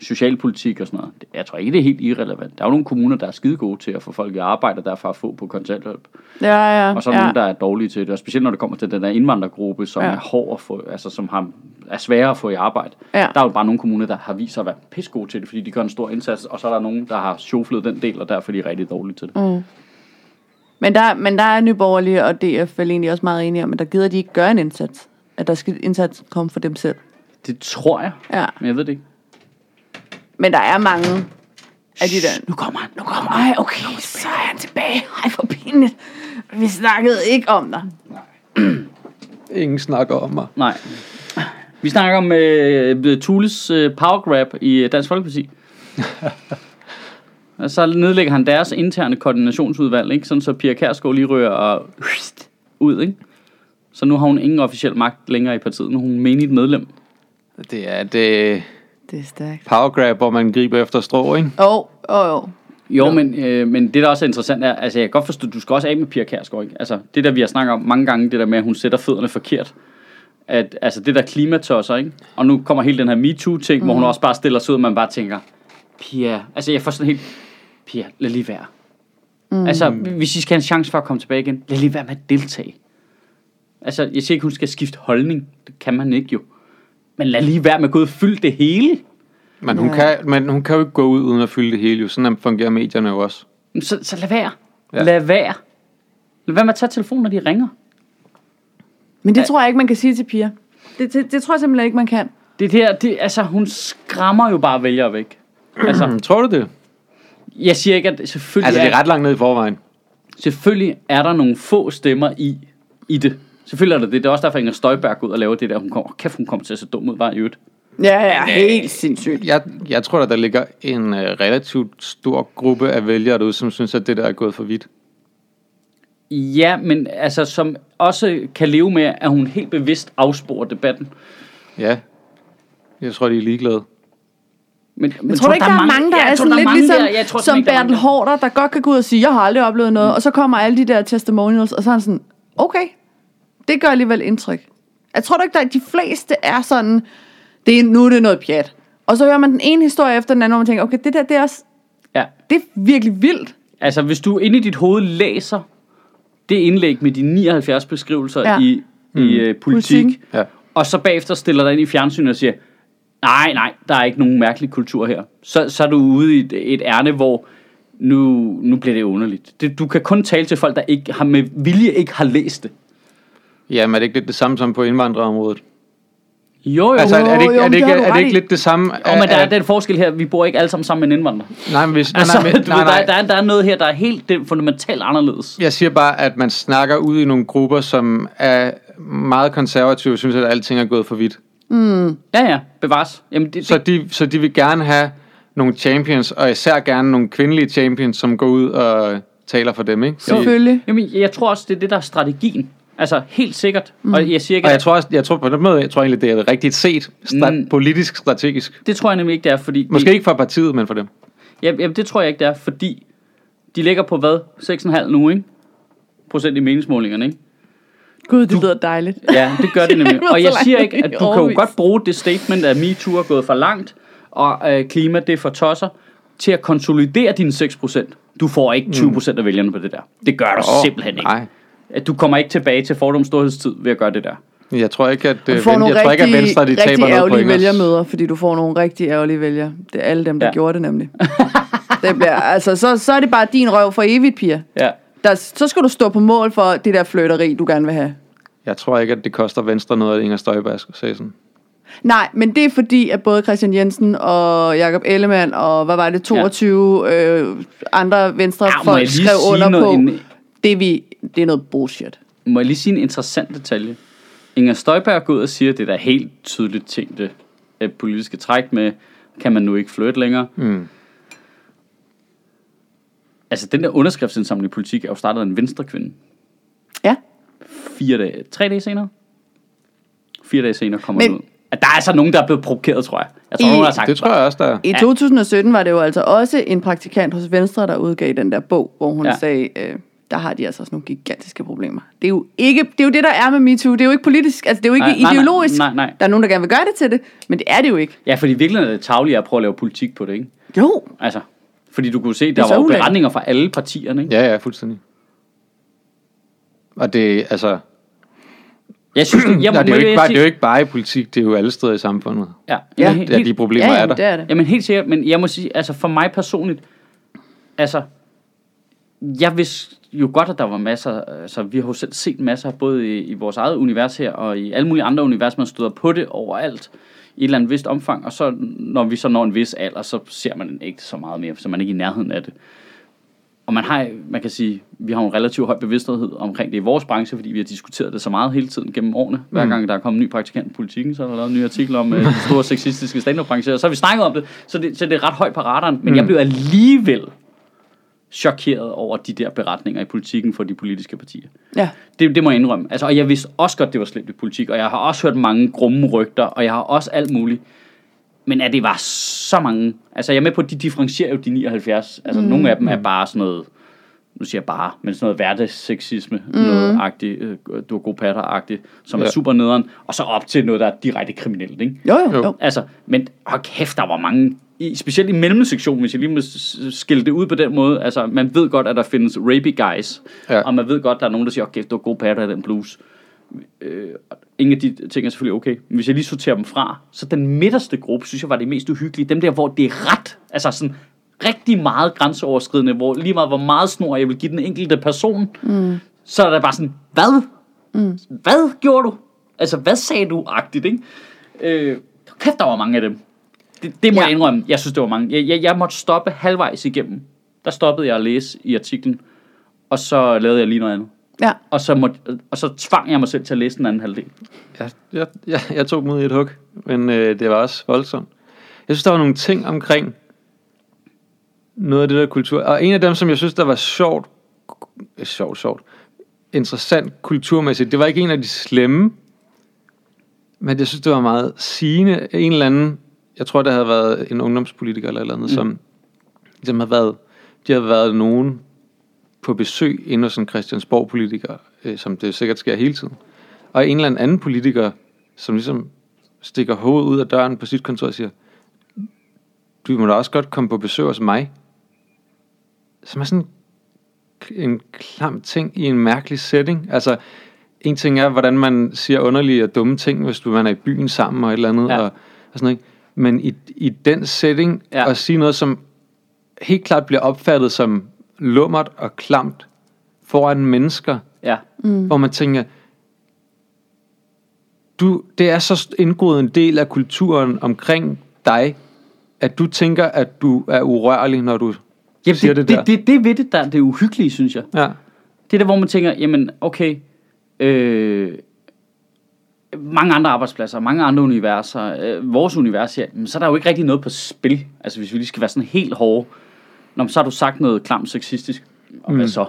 socialpolitik og sådan noget. Det- Jeg tror ikke, det er helt irrelevant. Der er jo nogle kommuner, der er skide gode til at få folk i arbejde, og derfor at få på kontanthjælp. Ja, ja. Og så er ja. nogle, der er dårlige til det. Og specielt når det kommer til den der indvandrergruppe, som Ja. er hård at få, altså som har, er svære at få i arbejde. Ja. Der er jo bare nogle kommuner, der har vist sig at være pisse gode til det, fordi de gør en stor indsats. Og så er der nogen, der har sjoflet den del, og derfor er de rigtig dårlige til det. Mm. Men der, men der er Nyborgerlige og DF vel egentlig også meget enige om, at der gider de ikke gøre en indsats. At der skal indsats komme for dem selv. Det tror jeg, Ja. men jeg ved det ikke. Men der er mange af de der... Nu kommer han, nu kommer Ej, okay, så er han tilbage. Ej, for pinligt. Vi snakkede ikke om dig. Ingen snakker om mig. Nej. Vi snakker om øh, Tules øh, power grab i øh, Dansk Folkeparti. og så nedlægger han deres interne koordinationsudvalg, ikke? Sådan så Pia Kærsgaard lige rører og ud, ikke? Så nu har hun ingen officiel magt længere i partiet. Nu er hun menigt medlem. Det er det Det er stærkt. power grab, hvor man griber efter strå, ikke? Åh, åh, åh. Jo, men, øh, men det der også er interessant er, altså jeg kan godt forstå, du skal også af med Pia Kærsgaard, ikke? Altså det der vi har snakket om mange gange, det der med, at hun sætter fødderne forkert. At, altså det der klimatosser, ikke? Og nu kommer hele den her MeToo-ting, mm. hvor hun også bare stiller sig ud, og man bare tænker, Pia, altså jeg får sådan helt, Pia, lad lige være. Mm. Altså, hvis I skal have en chance for at komme tilbage igen, lad lige være med at deltage. Altså, jeg siger ikke, hun skal skifte holdning. Det kan man ikke jo. Men lad lige være med at gå ud og fylde det hele. Men hun, Ja. kan, men hun kan jo ikke gå ud uden at fylde det hele, jo. Sådan fungerer medierne jo også. Så, så lad være. Ja. Ja. Lad være. Lad være med at tage telefonen, når de ringer. Men det tror jeg ikke, man kan sige til piger. Det, det, det tror jeg simpelthen ikke, man kan. Det der, det, altså, hun skræmmer jo bare vælgere væk. Altså, Mm, tror du det? jeg siger ikke, at selvfølgelig, Altså, det er er, ret langt ned i forvejen. selvfølgelig er der nogle få stemmer i, i det. Selvfølgelig er der det. Det er også derfor, Inger Støjberg går ud og laver det der. Hun kommer, kæft, hun kommer til at se dum ud, bare i øvrigt. Ja, ja, helt sindssygt. Jeg, jeg tror, at der ligger en uh, relativt stor gruppe af vælgere derude, som synes, at det der er gået for vidt. Ja, men altså, som også kan leve med, at hun helt bevidst afsporer debatten. Ja. Jeg tror, de er ligeglade. Men, men Men tror du ikke, der er mange, der Ja, jeg er tror, sådan lidt mange ligesom, der- jeg tror, som ikke, der er Bertel Hårder, der godt kan gå ud og sige, jeg har aldrig oplevet noget, og så kommer alle de der testimonials, og så er han sådan, okay, det gør alligevel indtryk. Jeg tror da ikke, at de fleste er sådan, det er, nu er det noget pjat. Og så hører man den ene historie efter den anden, hvor man tænker, okay, det der, det er, også, Ja, det er virkelig vildt. Altså, hvis du inde i dit hoved læser det indlæg med de 79 beskrivelser Ja. i, i uh, politik, Politik. Ja. og så bagefter stiller dig ind i fjernsynet og siger, nej, nej, der er ikke nogen mærkelig kultur her. Så, så er du ude i et, et ærne, hvor nu, nu bliver det underligt. Det, du kan kun tale til folk, der ikke har med vilje ikke har læst det. Jamen, er det ikke lidt det samme som på indvandrerområdet? Jo, jo. Altså, er det ikke, jo, er det ikke, er det ikke lidt det samme? jo, men der er den forskel her, vi bor ikke alle sammen sammen med en indvandrer. Nej, men hvis, nej, Altså, nej, nej, ved, nej. Der, der, er, der er noget her, der er helt det, fundamentalt anderledes. Jeg siger bare, at man snakker ud i nogle grupper, som er meget konservative, og synes, at alting er gået for vidt. Ja, ja, bevares. Jamen, det, Så de, så de vil gerne have nogle champions, og især gerne nogle kvindelige champions, som går ud og taler for dem, ikke? Selvfølgelig. Jamen, jeg tror også, det er det, der er strategien. Altså, helt sikkert. Mm. Og jeg siger ikke, Og jeg at, tror også, jeg tror på den måde, jeg tror egentlig, det er rigtigt set, stra- Mm. politisk strategisk. det tror jeg nemlig ikke, det er, fordi... Måske de, ikke for partiet, men for dem. Jamen, jamen, det tror jeg ikke, det er, fordi de ligger på hvad? 6,5 nu, ikke? Procent i meningsmålingerne, ikke? Gud, det lyder dejligt. Ja, det gør det nemlig. Og jeg siger ikke, at du kan jo godt bruge det statement, at MeToo er gået for langt, og øh, klima, det er for tosser, til at konsolidere dine 6%. Du får ikke 20% af vælgerne på det der. Det gør du Åh, simpelthen ikke. Nej, At du kommer ikke tilbage til fordoms storhedstid ved at gøre det der. jeg tror ikke, at, Du øh, får ven, nogle jeg tror ikke, at rigtig, Venstre de taber noget point. vælgermøder, fordi du får nogle rigtig ærgerlige vælgere. Det er alle dem, der ja. Gjorde det nemlig. det bliver, altså, så, så er det bare din røv for evigt, Pia. Ja. Der, så skal du stå på mål for det der fløteri, du gerne vil have. Jeg tror ikke, at det koster Venstre noget, at Inger Støjberg skal sige sådan. Nej, men det er fordi, at både Christian Jensen og Jakob Ellemann og hvad var det, 22 ja. øh, andre venstre Ja, folk skrev under noget på, inden- det, er vi, det er noget bullshit. Må jeg lige sige en interessant detalje? Inger Støjberg går ud og siger, at det der helt tydeligt tænkte øh, politiske træk med, kan man nu ikke flytte længere. Mm. Altså, den der underskriftsindsamling i politik er jo startet af en venstre kvinde. Ja. Fire dage, tre dage senere. Fire dage senere kommer Men- den ud. At der er altså nogen, der er blevet provokeret, tror jeg. Jeg tror, I- nogen har sagt, Det tror jeg også, der er. I 2017 var det jo altså også en praktikant hos Venstre, der udgav den der bog, hvor hun ja. sagde, øh, der har de altså også nogle gigantiske problemer. Det er, jo ikke, det er jo det, der er med MeToo. Det er jo ikke politisk, altså det er jo ikke Nej, nej, nej, ideologisk. nej, nej. Der er nogen, der gerne vil gøre det til det, men det er det jo ikke. Ja, fordi virkelig er det tavligt at prøve at lave politik på det, ikke? Jo, Altså, fordi du kunne se, der var jo beretninger fra alle partierne, ikke? Ja, ja, fuldstændig. Og det, altså, Jeg synes, det, jeg, Nej, det, er må- jo ikke bare, det er jo ikke bare i politik, det er jo alle steder i samfundet. Ja, Ja. jamen, Ja, de problemer ja, er jamen, der. det er det. Jamen helt sikkert, men jeg må sige, altså for mig personligt, altså, jeg vidste jo godt, at der var masser, altså vi har jo selv set masser, både i, i vores eget univers her, og i alle mulige andre univers, man støder på det overalt, i et eller andet vist omfang, og så når vi så når en vis alder, så ser man ikke så meget mere, så man er ikke i nærheden af det. Og man har, man kan sige, vi har en relativt høj bevidsthed omkring det i vores branche, fordi vi har diskuteret det så meget hele tiden gennem årene. Hver Mm. gang der er kommet en ny praktikant i politikken, så er der lavet en ny artikel om øh, den store sexistiske stand-up-branche, og så har vi snakket om det, så det, så det er ret højt på radaren. Men Mm. jeg blev alligevel chokeret over de der beretninger i politikken for de politiske partier. ja. Det, det må jeg indrømme. Altså, og jeg vidste også godt, det var slemt i politik, og jeg har også hørt mange grumme rygter, og jeg har også alt muligt. Men at det var så mange... Altså, jeg er med på, at de differentierer jo de 79. Altså, mm. nogle af dem er bare sådan noget... Nu siger jeg bare, men sådan noget hverdagssexisme, mm. noget agtigt, øh, du er god patter-agtigt, som ja. er super nederen, og så op til noget, der er direkte kriminelt, ikke? Jo, jo, Jo. jo. Altså, men hold kæft, der var mange, i, specielt i mellemsektionen, hvis jeg lige må skille det ud på den måde. Altså, man ved godt, at der findes rapey guys, ja. Og man ved godt, at der er nogen, der siger, okay, du er god patter i den blues. Øh, ingen af de ting er selvfølgelig okay. Men hvis jeg lige sorterer dem fra, så den midterste gruppe, synes jeg var det mest uhyggelige. Dem der, hvor det er ret, altså sådan rigtig meget grænseoverskridende, hvor lige meget hvor meget snor jeg vil give den enkelte person, mm. så er der bare sådan, hvad? Mm. Hvad gjorde du? Altså, hvad sagde du? Agtigt, ikke? Øh, kæft, der var mange af dem. Det, det må ja. Jeg indrømme. Jeg synes, det var mange. Jeg, jeg, jeg måtte stoppe halvvejs igennem. Der stoppede jeg at læse i artiklen, og så lavede jeg lige noget andet. Ja. Og så, måtte, og så tvang jeg mig selv til at læse den anden halvdel. Jeg, jeg, jeg, jeg tog dem ud i et hug, men øh, det var også voldsomt. Jeg synes, der var nogle ting omkring noget af det der kultur. Og en af dem, som jeg synes, der var sjovt, sjovt, sjovt, interessant kulturmæssigt, det var ikke en af de slemme, men jeg synes, det var meget sigende. En eller anden, jeg tror, der havde været en ungdomspolitiker eller eller andet, mm. som, som havde været, de havde været nogen på besøg inde hos en Christiansborg-politiker, øh, som det sikkert sker hele tiden. Og en eller anden politiker, som ligesom stikker hovedet ud af døren på sit kontor og siger, du må da også godt komme på besøg hos mig. Som er sådan en klam ting i en mærkelig setting. Altså, en ting er, hvordan man siger underlige og dumme ting, hvis du man er i byen sammen og et eller andet, ja. og, og sådan noget. Men i, i den setting, Ja. at sige noget, som helt klart bliver opfattet som lummert og klamt foran mennesker, Ja. mm. hvor man tænker, du, det er så indgået en del af kulturen omkring dig, at du tænker, at du er urørlig, når du Jamen, siger det, det, der. det, det, det ved det, der det er uhyggelige, synes jeg. Ja. Det er der, hvor man tænker, jamen, okay, øh, mange andre arbejdspladser, mange andre universer, øh, vores univers her, men så er der jo ikke rigtig noget på spil. Altså, hvis vi lige skal være sådan helt hårde, Nå, så har du sagt noget klamt sexistisk, og mm. hvad så?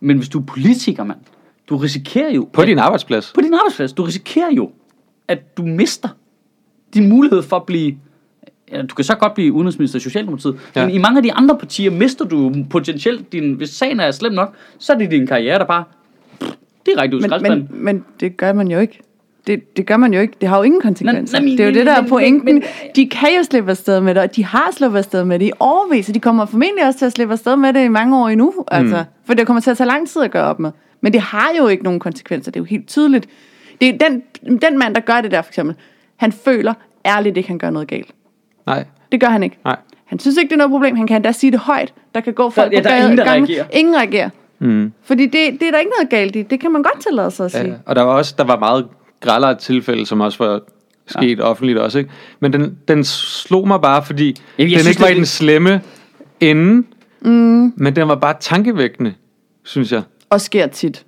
Men hvis du er politiker, mand, du risikerer jo... På at- din arbejdsplads. på din arbejdsplads, du risikerer jo, at du mister din mulighed for at blive ja, du kan så godt blive udenrigsminister i Socialdemokratiet, ja. Men i mange af de andre partier mister du potentielt din, hvis sagen er slem nok, så er det din karriere, der bare direkte ud i Men, men, men det gør man jo ikke. Det, det gør man jo ikke. Det har jo ingen konsekvenser. Nej, nej, men- det er jo det, der er men- pointen. men- de kan jo slippe afsted med det, og de har sluppet afsted med det i overvis, og de kommer formentlig også til at slippe afsted med det i mange år endnu. Altså, Mm. For det kommer til at tage lang tid at gøre op med. Men det har jo ikke nogen konsekvenser. Det er jo helt tydeligt. Det er den, den mand, der gør det der, for eksempel, han føler ærligt ikke, han gør noget galt. Nej, Det gør han ikke. nej. Han synes ikke, det er noget problem. Han kan endda sige det højt. Der kan gå folk ja, på der er gaden- ingen, der gangen. reagerer. Ingen reagerer. Mm. Fordi det, det er der ikke noget galt i. Det kan man godt tillade sig at sige. Ja, og der var også der var meget grældere tilfælde, som også var sket ja. offentligt også, ikke? Men den, den slog mig bare, fordi Jamen, den synes, ikke var det- i den slemme ende, mm. men den var bare tankevækkende, synes jeg. Og sker tit.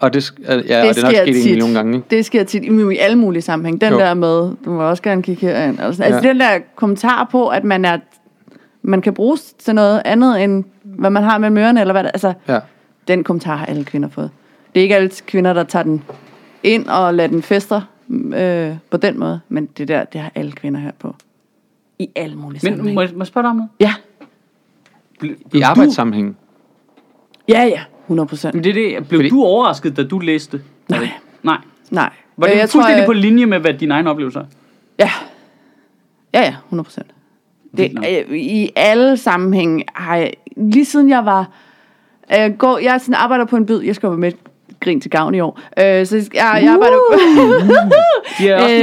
Og det, ja, det og det er nok sket en million gange, ikke? Det sker tit i, i alle mulige sammenhæng. Den Jo. der med, du må også gerne kigge herind. Altså, ja. altså den der kommentar på, at man er man kan bruges til noget andet end hvad man har mellem ørerne, eller hvad det, altså, Ja. den kommentar har alle kvinder fået. Det er ikke alle kvinder, der tager den ind og lader den fester øh, på den måde, men det der, det har alle kvinder hørt på. I alle mulige Men sammenhænge. må, jeg- må jeg spørge dig om noget? Ja, Ble, I arbejdssammenhæng. ja, ja, 100 procent. Du, men det, er det, blev Fordi- du overrasket, da du læste? Nej. Det- Nej. Nej. Var det Øh, jeg fuldstændig på linje med, hvad dine egne oplevelser er? Ja. Ja, ja, 100 procent. Det, øh, I alle sammenhænge har jeg, lige siden jeg var, øh, går, jeg er sådan, arbejder på en byd, jeg skal være med grin til gavn i år, øh, så jeg, jeg arbejder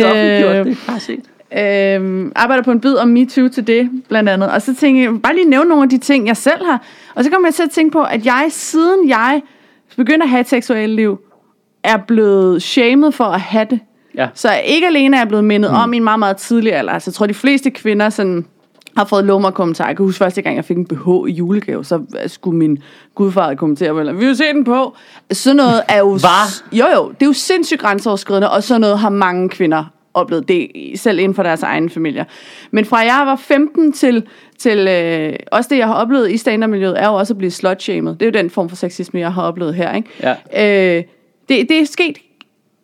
har også Øh, det. Har jeg set. øh, arbejder på en bid om MeToo til det, blandt andet. Og så tænker jeg, bare lige nævne nogle af de ting, jeg selv har. Og så kommer jeg til at tænke på, at jeg, siden jeg begyndte at have et seksuelt liv, er blevet shamed for at have det. Ja. Så ikke alene er jeg blevet mindet mm. om i en meget, meget tidlig alder. Altså, jeg tror, de fleste kvinder sådan, har fået lummer kommentarer. Jeg kan huske første gang, jeg fik en BH i julegave, så skulle min gudfar kommentere på, eller, vi vil se den på. Sådan noget er jo... Hva? Jo, jo, det er jo sindssygt grænseoverskridende, og sådan noget har mange kvinder oplevet det, selv inden for deres egne familier. Men fra jeg var 15 til, til øh, også det, jeg har oplevet i stand er jo også at blive slut-shamed. Det er jo den form for sexisme, jeg har oplevet her. Ikke? Ja. Øh, det, det er sket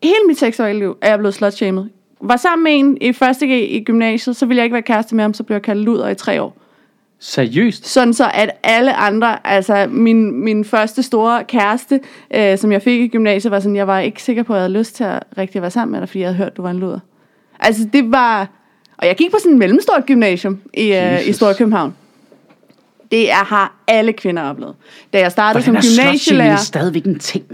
hele mit seksuelle liv, er jeg blevet slut-shamed. Var sammen med en i første G i gymnasiet, så ville jeg ikke være kæreste med ham, så blev jeg kaldt luder i tre år. Seriøst? Sådan så, at alle andre, altså min, min første store kæreste, øh, som jeg fik i gymnasiet, var sådan, jeg var ikke sikker på, at jeg havde lyst til at rigtig være sammen med dig, fordi jeg havde hørt, du var en luder. Altså det var, og jeg gik på sådan en mellemstort gymnasium i, øh, i. Storkøbenhavn. Det er, har alle kvinder oplevet. Da jeg startede Hvordan som er gymnasielærer, slutshaming stadigvæk en ting?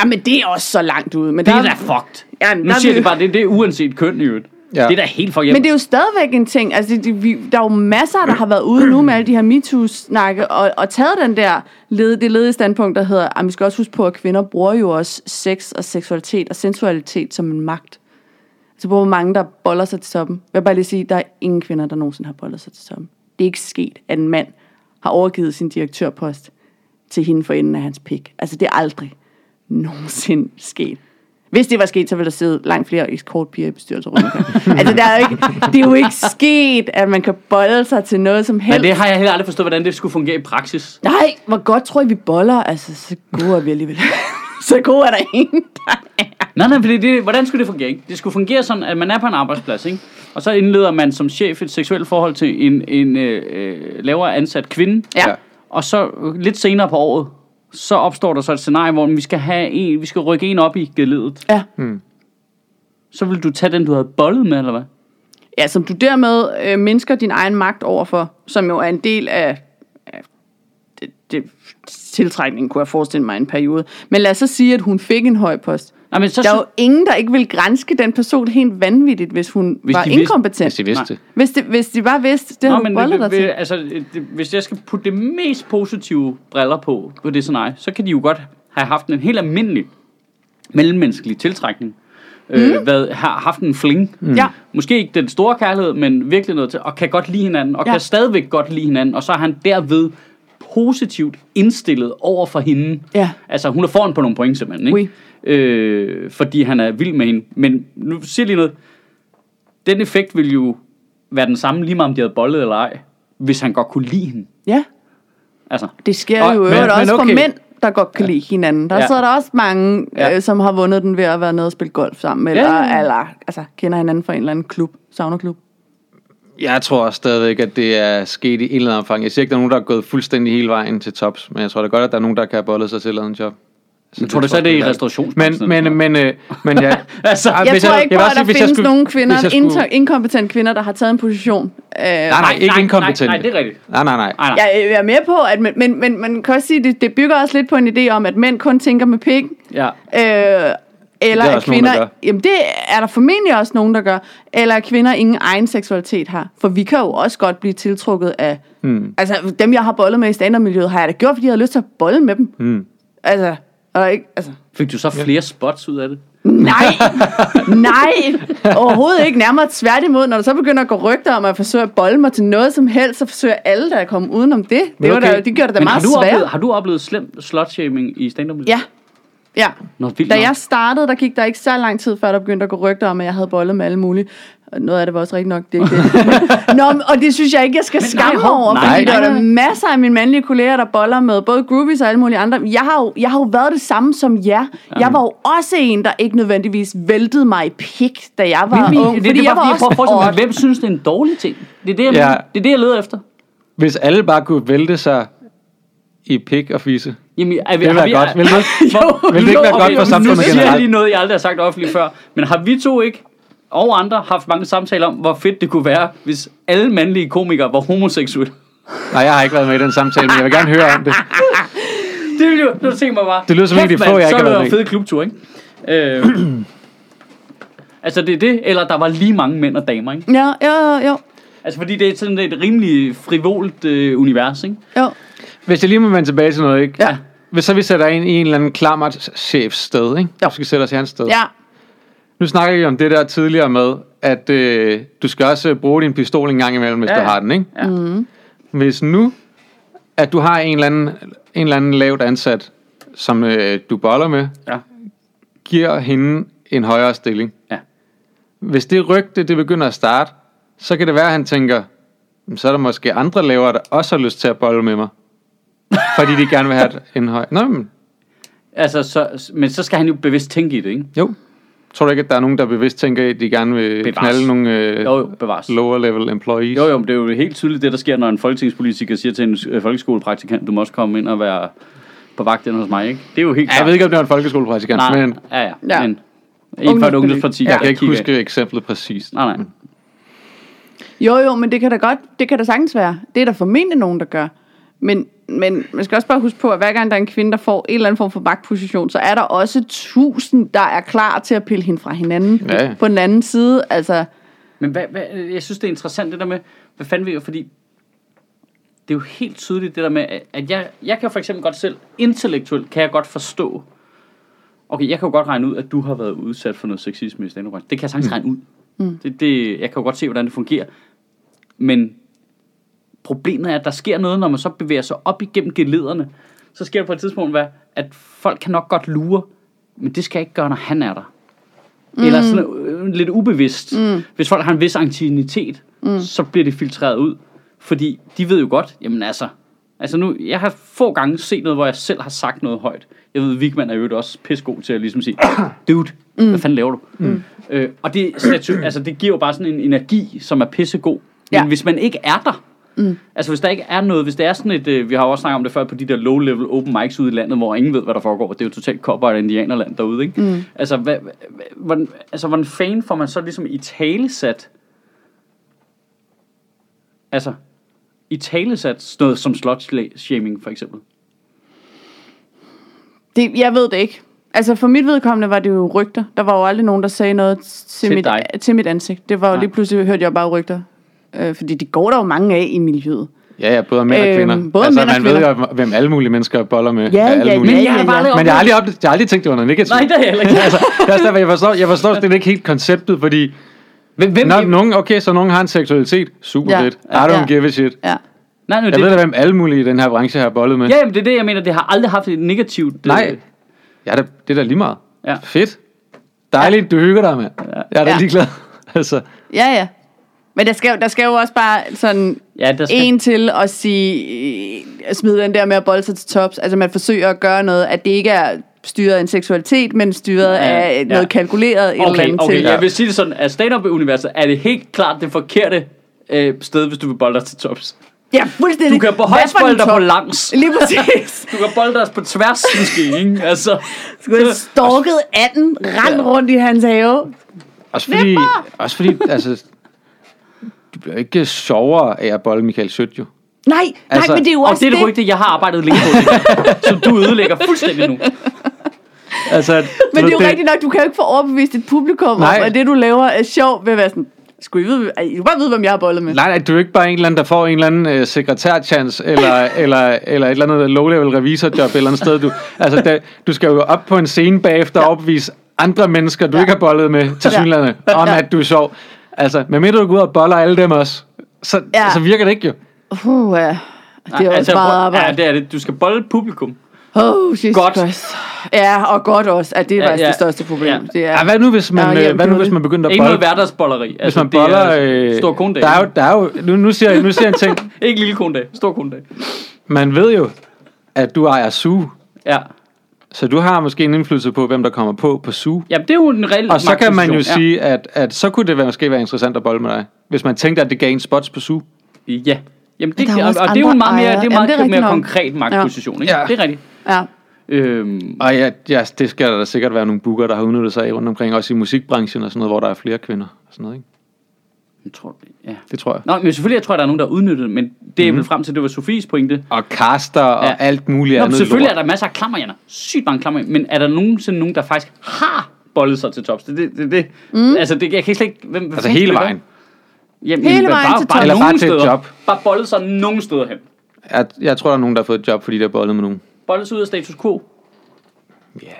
Jamen det er også så langt ude. Men Det er der, da fucked. Jamen, nu der er siger vi- det bare, det, det er uanset køn i øvrigt. Ja. Det er da helt for Men det er jo stadigvæk en ting. Altså, det, det, vi, der er jo masser, der har været ude nu med alle de her MeToo-snakke, og, og taget den der led, det ledige standpunkt, der hedder, at vi skal også huske på, at kvinder bruger jo også sex og seksualitet og sensualitet som en magt. Så hvor mange, der boller sig til toppen. Jeg vil bare lige sige, der er ingen kvinder, der nogensinde har bollet sig til toppen. Det er ikke sket, at en mand har overgivet sin direktørpost til hende for enden af hans pik. Altså, det er aldrig nogensinde sket. Hvis det var sket, så ville der sidde langt flere escortpiger i bestyrelser rundt altså, der er jo ikke, det er jo ikke sket, at man kan bolle sig til noget som Men helst. det har jeg heller aldrig forstået, hvordan det skulle fungere i praksis. Nej, hvor godt tror I, vi boller? Altså, så gode er vi alligevel. så gode er der ingen, der er. Nej, nej, fordi det, hvordan skulle det fungere? Det skulle fungere sådan, at man er på en arbejdsplads, ikke? og så indleder man som chef et seksuelt forhold til en, en øh, øh, lavere ansat kvinde. Ja. Og så lidt senere på året, så opstår der så et scenarie, hvor vi skal, have en, vi skal rykke en op i geledet. Ja. Så vil du tage den, du havde bollet med, eller hvad? ja, som du dermed øh, mindsker din egen magt overfor, som jo er en del af, af det, det, tiltrækningen, kunne jeg forestille mig en periode. Men lad os så sige, at hun fik en høj post. Nej, men så, Der er jo ingen, der ikke vil grænske den person helt vanvittigt, hvis hun Hvis var de vidste- inkompetent. Hvis de vidste. Hvis, det, hvis de bare vidste, det Nå, har men dig til. altså, det, hvis jeg skal putte det mest positive briller på, på det scenarie, så kan de jo godt have haft en helt almindelig mellemmenneskelig tiltrækning. Mm. Øh, hvad, har haft en fling. Mm. Ja. Måske ikke den store kærlighed, men virkelig noget til, og kan godt lide hinanden, og ja. kan stadigvæk godt lide hinanden, og så er han derved positivt indstillet over for hende. Ja. Altså, hun er foran på nogle point simpelthen, ikke? Oui. Øh, fordi han er vild med hende. Men nu siger jeg lige noget. Den effekt vil jo være den samme, lige meget om de havde bollet eller ej, hvis han godt kunne lide hende. Ja, Altså, det sker Og- jo men- øvrigt men også for okay. mænd, der godt kan lide hinanden. Der Ja. sidder der også mange, Ja. øh, som har vundet den ved at være nede og spille golf sammen, eller, Ja, ja, ja. eller altså, kender hinanden fra en eller anden klub, saunaklub. Jeg tror også stadigvæk, at det er sket i en eller anden omfang. Jeg siger ikke, at der er nogen, der er gået fuldstændig hele vejen til tops, men jeg tror da godt, at der er nogen, der kan have bollet sig til at lave en job. Jeg tror du så, det er i Men, restaurationsbranchen? men, men, øh, men ja, altså, Jeg, hvis tror jeg- ikke jeg på, at der sige, hvis jeg findes skulle- nogen kvinder, skulle- inter- inkompetente kvinder, der har taget en position. Øh, nej, nej, ikke inkompetente. Nej, nej, det er rigtigt. Nej, nej, nej. Nej, nej. Jeg jeg er med på, at men, men, men man kan også sige, at det, det bygger også lidt på en idé om, at mænd kun tænker med pik, Ja. øh, eller Det er at nogen, kvinder, der gør. jamen det er der formentlig også nogen, der gør, eller at kvinder ingen egen seksualitet har. For vi kan jo også godt blive tiltrukket af, hmm. altså dem jeg har bollet med i standardmiljøet, har jeg da gjort, fordi jeg har lyst til at bolle med dem. Hmm. Altså, og ikke, altså, Fik du så flere spots ud af det? nej, nej, overhovedet ikke. Nærmere tværtimod, når der så begynder at gå rygter om at forsøge at bolle mig til noget som helst, så forsøger alle der at komme udenom det. Det, var okay. da, det gjorde det da meget du, svært. oplevet, har du oplevet slem slutshaming i stand-up? Ja, ja. Nå, Da jeg startede, der gik der ikke så lang tid, før der begyndte at gå rygter om, at jeg havde bollet med alle mulige. Og noget af det var også rigtigt nok, det det. Nå, og det synes jeg ikke, jeg skal nej, skamme hov, over, nej, fordi nej, der er nej. masser af mine mandlige kolleger, der boller med både groupies og alle mulige andre. Jeg har jo, jeg har jo været det samme som jer. Jeg var jo også en, der ikke nødvendigvis væltede mig i pik, da jeg var Men, ung. det, det, det, jeg var, fordi, jeg prøver at hvem synes, det er en dårlig ting? Det er det, jeg, Ja. det, er det, jeg leder efter. Hvis alle bare kunne vælte sig i pik og fisse. Jamen, er vi, Det ville har være godt. Vil det, Hvor- vil det ikke være godt for nu samfundet siger jeg generelt? lige noget, jeg aldrig har sagt offentligt før. Men har vi to ikke, og andre, haft mange samtaler om, hvor fedt det kunne være, hvis alle mandlige komikere var homoseksuelle? Nej, jeg har ikke været med i den samtale, men jeg vil gerne høre om det. Det ville jo, nu tænker mig bare. Det lyder som en af de få, jeg ikke så har er været med en fed klubtur, ikke? Øh, altså det er det, eller der var lige mange mænd og damer, ikke? Ja, jo, jo. Altså fordi det er sådan et rimelig frivolt øh, univers, ikke? jo. Hvis jeg lige må vende tilbage til noget, ikke? Ja. Hvis så vi sætter ind i en eller anden klammert chefs sted, ikke? Jo. Du skal sætte os i hans sted. Ja, Nu snakker vi om det der tidligere med, at øh, du skal også bruge din pistol en gang imellem, hvis Ja, du har den, ikke? Ja. Hvis nu, at du har en eller anden, en eller anden lavt ansat, som øh, du boller med, Ja. giver hende en højere stilling. Ja. Hvis det rygte, det begynder at starte, så kan det være, at han tænker, "Jamen, så er der måske andre lavere, der også har lyst til at bolle med mig. Fordi de gerne vil have en høj... Nå, men Altså, så, men så skal han jo bevidst tænke i det, ikke? jo. Tror du ikke, at der er nogen, der bevidst tænker, at de gerne vil Bevares. knalde nogle øh, Jo, jo, bevares. lower level employees? Jo, jo, men det er jo helt tydeligt det, der sker, når en folketingspolitiker siger til en øh, folkeskolepraktikant, du må også komme ind og være på vagt hos mig, ikke? Det er jo helt Ja, jeg klart. ved ikke, om det var en folkeskolepræsikant, Nej, men ja, ja, Ja. men inden for et ungdomsparti. jeg der kan ikke huske eksemplet præcist. Nej, nej. Jo, jo, men det kan da godt, det kan da sagtens være. Det er der formentlig nogen, der gør. Men, men man skal også bare huske på, at hver gang der er en kvinde, der får en eller anden form for magtposition, så er der også tusind, der er klar til at pille hende fra hinanden Ja, på den anden side. Altså, Men hvad, hvad, jeg synes, det er interessant det der med, hvad fanden vi fordi det er jo helt tydeligt det der med, at jeg, jeg kan for eksempel godt selv, intellektuelt kan jeg godt forstå, okay, jeg kan jo godt regne ud, at du har været udsat for noget sexisme i stand Det kan jeg sagtens regne ud. Mm. Det, det, jeg kan jo godt se, hvordan det fungerer. Men problemet er, at der sker noget, når man så bevæger sig op igennem gelederne. Så sker der på et tidspunkt, hvad, at folk kan nok godt lure, men det skal jeg ikke gøre, når han er der. Mm. Eller sådan øh, lidt ubevidst. Mm. Hvis folk har en vis ancienitet, mm. så bliver det filtreret ud. Fordi de ved jo godt, jamen altså, altså nu, jeg har få gange set noget, hvor jeg selv har sagt noget højt. Jeg ved, Vigman er jo også pissegod til at ligesom sige, dude, mm. hvad fanden laver du? Mm. Øh, og det, altså, det giver jo bare sådan en energi, som er pissegod. Men Ja. hvis man ikke er der, Mm. Altså hvis der ikke er noget, hvis det er sådan et, øh, vi har jo også snakket om det før på de der low-level open mics ude i landet, hvor ingen ved, hvad der foregår. Det er jo totalt kopper og indianerland derude, ikke? Mm. Altså, hvad, hvordan, altså, hvordan fanden får man så ligesom i talesat, altså, i talesat noget som slut-shaming for eksempel? det, jeg ved det ikke. Altså for mit vedkommende var det jo rygter. Der var jo aldrig nogen, der sagde noget til, Til mit, dig. til mit ansigt. Det var jo Nej. lige pludselig, hørte jeg bare rygter. Øh, fordi de går der jo mange af i miljøet. Ja, ja, både mænd og Øhm, kvinder. både altså, mænd og man ved kvinder. jo, hvem alle mulige mennesker boller med. Ja, alle ja, mulige. ja, jeg har ja, bare ja. Men jeg har aldrig, op, jeg har aldrig tænkt, det var noget negativt. Nej, det er jeg heller ikke. altså, det er også derfor, jeg forstår, jeg forstår slet ikke helt konceptet, fordi Hvem, hvem, når nogen, okay, så nogen har en seksualitet, super Ja, fedt. I ja. don't give a shit. Ja. nej, nu, Jeg det, ved da, hvem alle mulige i den her branche har bollet med. Ja, jamen, det er det, jeg mener. Det har aldrig haft et negativt... Nej, Øh, ja, det, det er da lige meget. Ja. Fedt. Dejligt, du hygger dig, mand. Jeg er da Ja. ligeglad. altså, Ja, ja. Men der skal, jo- der skal jo også bare sådan ja, der skal, en til at sige, øh, at smide den der med at bolde sig til tops. Altså man forsøger at gøre noget, at det ikke er styret af en seksualitet, men styret Ja, af ja. noget kalkuleret et eller Okay, andet okay, til. jeg vil sige det sådan, at stand-up-universet er det helt klart det forkerte øh, sted, hvis du vil bolde dig til tops. Ja, fuldstændig. Du kan på Hvad højst for en bolde dig på langs. Lige præcis. Du kan bolde dig på tværs, måske, ikke? Altså, Skulle have stalket 18, rend rundt i hans have. også fordi, også fordi altså, du bliver ikke sjovere af at bolle Michael Sødt, jo. Nej, nej, Altså, men det er jo og også det er det rygte, jeg har arbejdet længe på det. Som du ødelægger fuldstændig nu. Altså, Men det er jo rigtigt nok, du kan jo ikke få overbevist et publikum Nej. om, at det du laver er sjovt ved at være sådan, skulle I vide, I kan bare vide, hvem jeg har bollet med. Nej, nej, du er ikke bare en eller anden, der får en eller anden øh, sekretærchance, eller, eller, eller et eller andet low-level revisorjob et eller andet sted. Du, altså, da, du skal jo op på en scene bagefter og opvise andre mennesker, du ja. ikke har bollet med, til synligheden, om Ja. at du er sjov. Altså, medmindre du går ud og boller alle dem også, så, Ja. så virker det ikke jo. Uh, ja. Det er også altså, meget arbejde. Ja, det er det. Du skal bolde publikum. Oh, Jesus Godt. Christ. Ja, og godt også, at det er Ja, faktisk ja. det største problem. Ja. Det er, Ja, hvad nu hvis man, Ja, ja, hvad nu, hvis man begynder at Ikke noget bolle? hverdagsbolleri. Hvis man boller... Øh, stor konedag. der er jo, der er jo, nu, nu, siger jeg, nu siger jeg en ting. Ikke lille konedag, stor konedag. Man ved jo, at du ejer SU, Ja. Så du har måske en indflydelse på, hvem der kommer på på SU. ja, det er jo en reel Og så kan man jo magtposition. sige, at, at så kunne det være, måske være interessant at bolle med dig. Hvis man tænkte, at det gav en spots på SU. Ja. ja. Jamen, det, er og, og det er jo en meget mere, det er Jamen, meget det er mere nok. konkret magtposition, ikke? Ja. Det er rigtigt. ja. Øhm, Og ja, ja, det skal der sikkert være nogle booker, der har udnyttet sig af rundt omkring, også i musikbranchen og sådan noget, hvor der er flere kvinder. Og sådan noget, ikke? Jeg tror, ja. Det tror jeg. Nå, men selvfølgelig, jeg tror, der er nogen, der har udnyttet det, men det Mhm. er vel frem til, det var Sofies pointe. Og caster og Ja. alt muligt Nå, andet selvfølgelig er lort. der masser af klammerhjerner. Sygt mange klammerhjerner. Men er der nogensinde nogen, der faktisk har bollet sig til tops? Det, det, det, det. Mm. Altså, det, jeg kan slet ikke... Hvem, hvem Altså hele vejen. Jamen, Hele vejen bare, til bare tops. Eller bare nogen til et steder. job. Bare bollet sig nogen steder hen. Jeg, jeg tror, der er nogen, der har fået et job, fordi der er bollet med nogen. Bollet sig ud af status quo. Ja. Yeah.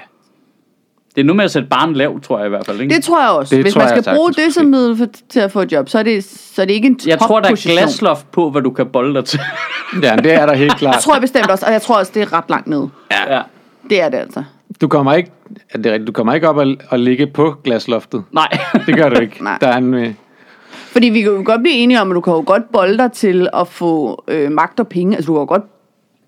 Det er noget med at sætte barn lavt, tror jeg i hvert fald. Ikke? Det tror jeg også. Det Hvis man jeg skal bruge det som middel for, til at få et job, så er det, så er det ikke en jeg tror, der er topposition. glasloft på, hvad du kan bolde dig til. Ja, det er der helt klart. Det tror jeg bestemt også, og jeg tror også, det er ret langt ned. ja. Det er det altså. Du kommer ikke, er det rigtigt, du kommer ikke op og, og ligge på glasloftet. Nej. Det gør du ikke. Nej. Der er en, øh, Fordi vi kan jo godt blive enige om, at du kan jo godt bolde dig til at få øh, magt og penge. Altså, du kan jo godt Ja,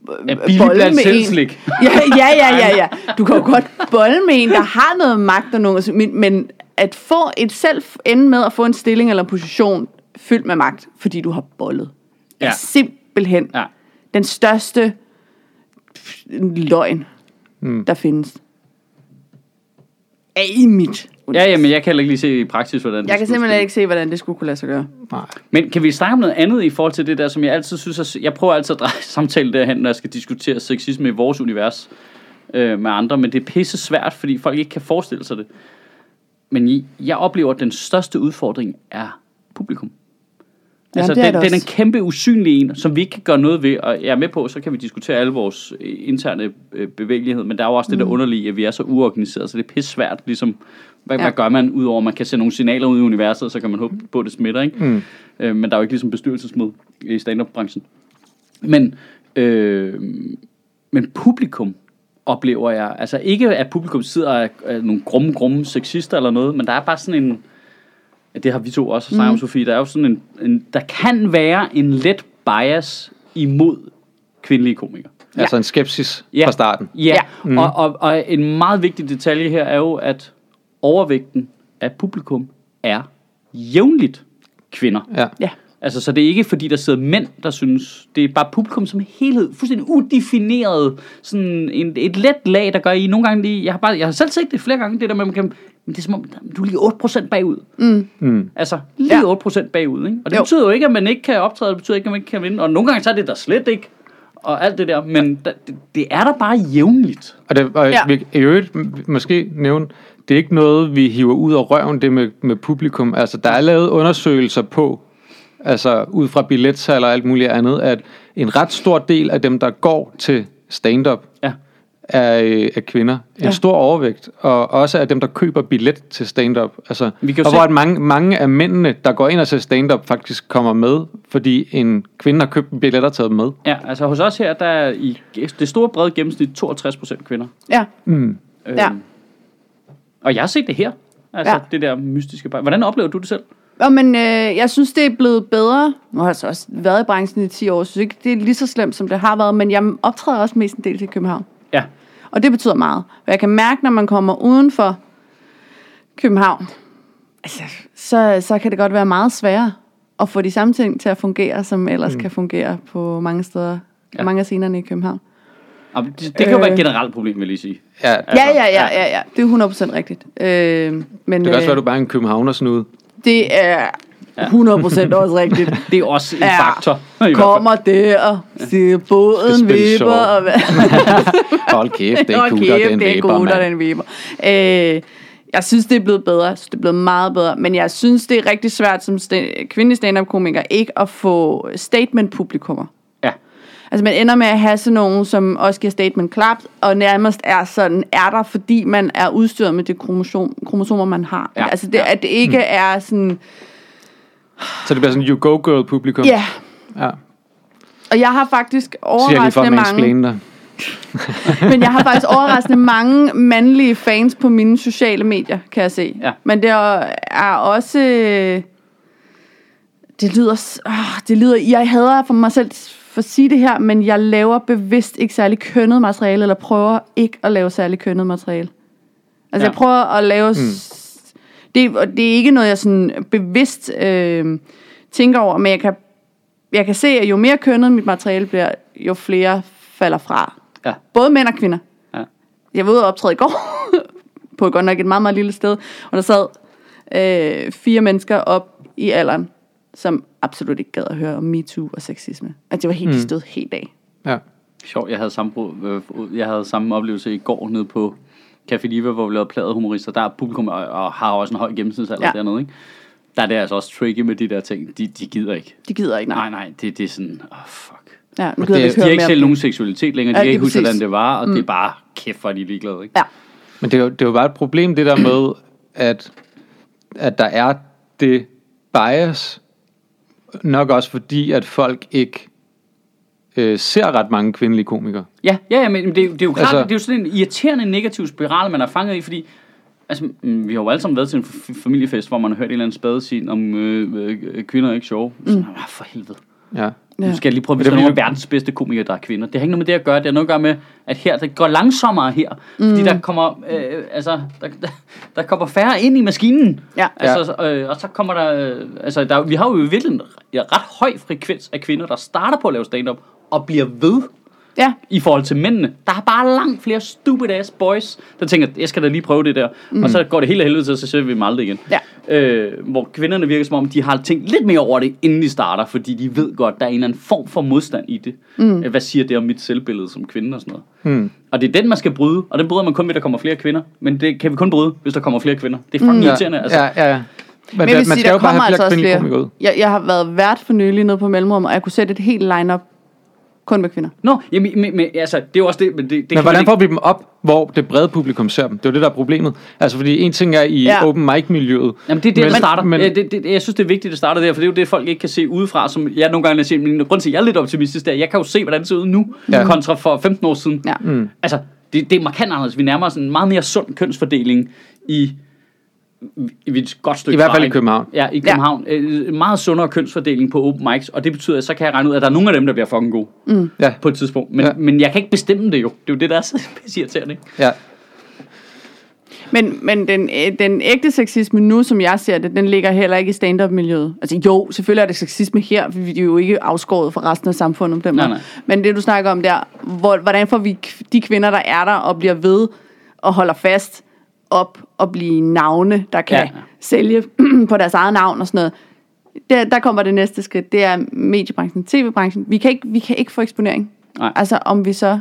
bolle blandt med en. Ja, ja, ja, ja, ja. Du kan jo godt bolde med en, der har noget magt og noget, men, men at få et selv ende med at få en stilling eller en position fyldt med magt, fordi du har bollet, Ja. er simpelthen Ja. den største løgn, mm. der findes. Er i mit. Ja, jamen, jeg kan heller ikke lige se i praksis, hvordan det Jeg kan skulle simpelthen ske. ikke se, hvordan det skulle kunne lade sig gøre. nej. Men kan vi snakke om noget andet i forhold til det der, som jeg altid synes, at jeg prøver altid at dreje samtalen derhen, når jeg skal diskutere sexisme i vores univers øh, med andre, men det er pisse svært, fordi folk ikke kan forestille sig det. Men I- jeg oplever, at den største udfordring er publikum. Altså, det er den, det den er en kæmpe usynlig en, som vi ikke kan gøre noget ved, og jeg er med på, så kan vi diskutere alle vores øh, interne øh, bevægelighed, men der er jo også det der underlige, at vi er så uorganiseret, så det er pisse svært, ligesom, hvad, ja. Hvad gør man, udover at man kan sende nogle signaler ud i universet, så kan man håbe på, at det smitter, ikke? Mm. Øh, men der er jo ikke ligesom bestyrelsesmøde i stand-up-branchen. Men, øh, men publikum oplever jeg, altså ikke at publikum sidder af, af nogle grumme, grumme sexister eller noget, men der er bare sådan en, det har vi to også snakket mm. om, Sofie, der er jo sådan en, en, der kan være en let bias imod kvindelige komikere. Ja. Altså en skepsis Ja. fra starten. Ja, ja. Mm. Og, og, og en meget vigtig detalje her er jo, at overvægten af publikum er jævnligt kvinder. Ja. Ja. Altså, så det er ikke fordi, der sidder mænd, der synes, det er bare publikum som helhed, fuldstændig udefineret, sådan en, et let lag, der gør I nogle gange lige, jeg har, bare, jeg har selv set det flere gange, det der med, man kan, men det er som om, du er lige 8% bagud. Mm. Altså, lige Ja. 8% bagud, ikke? Og det Jo. betyder jo ikke, at man ikke kan optræde, det betyder ikke, at man ikke kan vinde, og nogle gange så er det der slet ikke, og alt det der, men der, det, det er der bare jævnligt. Og, det, og Ja. ja. vi, i øvrigt måske nævne, det er ikke noget, vi hiver ud af røven, det med, med publikum. Altså, der er lavet undersøgelser på, altså ud fra billetsalg og alt muligt andet, at en ret stor del af dem, der går til stand-up, Ja. er, øh, er kvinder. En Ja. stor overvægt. Og også af dem, der køber billet til stand-up. Altså, Vi kan og se- hvor at mange, mange af mændene, der går ind og ser stand-up, faktisk kommer med, fordi en kvinde har købt en billet og taget dem med. Ja, altså hos os her, der er i det store brede gennemsnit 62% kvinder. Ja. Mm. Ja. Og jeg har set det her. Altså ja. Ja. det der mystiske. Hvordan oplever du det selv? Og men øh, jeg synes, det er blevet bedre. Nu har jeg så også været i branchen i 10 år, så jeg synes ikke, det er lige så slemt, som det har været. Men jeg optræder også mest en del til København. Ja. Og det betyder meget. Og jeg kan mærke, når man kommer uden for København, altså, så, så kan det godt være meget sværere at få de samme ting til at fungere, som ellers mm. kan fungere på mange steder. Ja. Ja. Mange af scenerne i København. Og det, det kan jo være et Øh. generelt problem, vil jeg lige sige. Ja, Ja, ja, ja, ja, ja. Det er 100% rigtigt. Øh, men det kan også øh, være, du bare er en københavnersnude. det er 100% også rigtigt. Det er også en Ja. faktor. i. Kommer der, siger båden vipper. Og? Hold kæft, det er Hold cool, kæft, den det er den vipper. Øh, jeg synes, det er blevet bedre. Jeg synes, det er blevet meget bedre. Men jeg synes, det er rigtig svært som sta- kvindelig stand-up-komiker ikke at få statement-publikummer. Altså man ender med at have sådan nogen, som også giver statement klaps, og nærmest er sådan, er der, fordi man er udstyret med det kromosom, kromosomer, man har. Ja, Altså det, ja. at det ikke er sådan, Så det bliver sådan, you go girl publikum. ja. ja. Og jeg har faktisk Siger jeg lige for overraskende mange... dig. Men jeg har faktisk overraskende mange mandlige fans på mine sociale medier, kan jeg se. Ja. Men det er, også... øh, Det lyder... åh, det lyder... Jeg hader for mig selv for at sige det her, men jeg laver bevidst ikke særlig kønnet materiale, eller prøver ikke at lave særlig kønnet materiale. Altså, Ja. jeg prøver at lave... Mm. Det, og det er ikke noget, jeg sådan bevidst øh, tænker over, men jeg kan, jeg kan se, at jo mere kønnet mit materiale bliver, jo flere falder fra. Ja. Både mænd og kvinder. Ja. Jeg var ude og optræde i går, på godt nok et meget, meget lille sted, og der sad øh, fire mennesker op i alderen, som absolut ikke gad at høre om MeToo og sexisme. At det var helt, mm. de stod helt af. Ja. Sjovt, jeg havde samme, øh, jeg havde samme oplevelse i går nede på Café Liva, hvor vi lavede pladet humorister. Der er publikum og, og har også en høj gennemsnitsalder ja. Dernede, ikke? Der er det altså også tricky med de der ting. De, de gider ikke. De gider ikke, nej. Nej, nej, det, det er sådan, åh, oh, fuck. Ja, nu det- ikke De har ikke selv nogen seksualitet længere. De Ja, kan ikke huske, hvordan det var, og mm. det er bare kæft, er de ligeglade, ikke? Ja. Men det er, jo, det er jo bare et problem, det der med, at, at der er det bias, nok også fordi, at folk ikke øh, ser ret mange kvindelige komikere. Ja, ja, ja men det, er jo- det er jo klart, Altså- det er jo sådan en irriterende negativ spiral, man er fanget i, fordi altså, mm, vi har jo alle sammen været til en familiefest, hvor man har hørt en eller anden spade sige, om øh, øh, kvinder er ikke sjove. Mm. for helvede. Ja. Nu skal jeg lige prøve, hvis det der er er nogle af verdens bedste komikere, der er kvinder. Det har ikke noget med det at gøre. Det har noget at gøre med, at her, det går langsommere her. Mm. Fordi der kommer, øh, altså, der, der, der kommer færre ind i maskinen. Ja. Altså, øh, og så kommer der, øh, altså, der, vi har jo virkelig en ja, ret høj frekvens af kvinder, der starter på at lave stand-up, og bliver ved Ja, i forhold til mændene. Der er bare langt flere stupid ass boys, der tænker, jeg skal da lige prøve det der. Mm. Og så går det hele af helvede til, så ser vi dem aldrig igen. Ja. Øh, hvor kvinderne virker som om, de har tænkt lidt mere over det, inden de starter, fordi de ved godt, der er en eller anden form for modstand i det. Mm. Hvad siger det om mit selvbillede som kvinde og sådan noget. Mm. Og det er den, man skal bryde, og den bryder man kun ved, at der kommer flere kvinder. Men det kan vi kun bryde, hvis der kommer flere kvinder. Det er fucking mm. irriterende. Altså, ja, ja, ja. Men, men der, jeg vil man sige, skal der jo bare kommer have altså flere også kvindelige flere. komikere ud. Jeg, jeg har været vært for nylig nede på Mellemrum, og jeg kunne sætte et helt line-up kun med kvinder. Nå, jamen, men, men, altså, det er jo også det, men det, det Men hvordan ikke- får vi dem op, hvor det brede publikum ser dem? Det er jo det, der er problemet. Altså, fordi en ting er i ja. Open mic-miljøet. Jamen det er der, Men- det starter. men- ja, det, det, jeg synes, det er vigtigt, at det starter der, for det er jo det, folk ikke kan se udefra, som jeg nogle gange siger, men grund til, at jeg er lidt optimistisk, der, jeg kan jo se, hvordan det ser ud nu, ja. kontra for 15 år siden. Ja. Mm. Altså, det, det er markant anderledes. Vi nærmer os en meget mere sund kønsfordeling i, i, i et godt stykke I hvert fald i København. Ja, i København. Ja. En meget sundere kønsfordeling på open mics, og det betyder, at så kan jeg regne ud, at der er nogle af dem, der bliver fucking gode mm. Ja, på et tidspunkt. Men, Ja. men jeg kan ikke bestemme det jo. Det er jo det, der er så irriterende, ikke? ja. Men, men den, øh, den ægte sexisme nu, som jeg ser det, den ligger heller ikke i stand-up-miljøet. Altså jo, selvfølgelig er det sexisme her, for vi er jo ikke afskåret fra resten af samfundet. Den Nej, nej. Men det, du snakker om der, hvor, hvordan får vi de kvinder, der er der og bliver ved og holder fast op og blive navne, der kan Ja. ja. sælge på deres eget navn og sådan noget. Der, der kommer det næste skridt, det er mediebranchen, tv-branchen. Vi kan ikke, vi kan ikke få eksponering. Nej. Altså om vi så...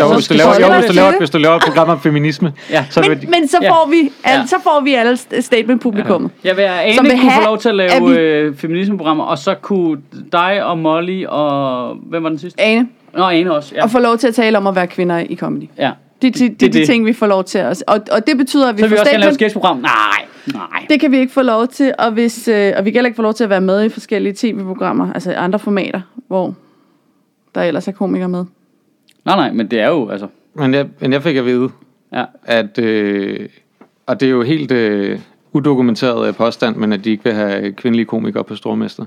Jo, hvis, du laver, jo, hvis, du laver, hvis du laver et program om feminisme, Ja. så Men, men så, Ja. får vi alle, Ja. så får vi alle st- statement-publikummet. Jeg vil Ane Som vil kunne have, få lov til at lave vi- øh, feminismeprogrammer, og så kunne dig og Molly og... Hvem var den sidste? Ane, Nå, Ane også, ja. og få lov til at tale om at være kvinder i comedy. ja. Det, det, det, det er de ting, vi får lov til. At, og, og det betyder, at vi Så vi også gerne lave sketchprogram. Nej, nej. Det kan vi ikke få lov til, og, hvis, øh, og vi kan heller ikke få lov til at være med i forskellige tv-programmer, altså andre formater, hvor der ellers er komikere med. Nej, nej, men det er jo, altså... men jeg, men jeg fik at vide, Ja. at, øh, og det er jo helt øh, udokumenteret øh, påstand, men at de ikke vil have kvindelige komikere på Stormester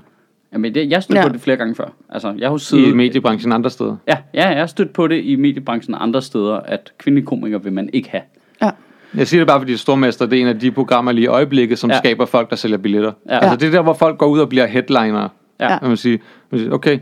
Jamen, det, jeg har stødt Ja. på det flere gange før. Altså, jeg har jo i siddet... mediebranchen andre steder. Ja, ja, jeg har stødt på det i mediebranchen andre steder, at kvindelige komikere vil man ikke have. Ja. Jeg siger det bare, fordi Stormester, det er en af de programmer lige i øjeblikket, som ja. Skaber folk, der sælger billetter. Ja. Altså det er der, hvor folk går ud og bliver headliner. Ja. Man vil sige, man siger, okay,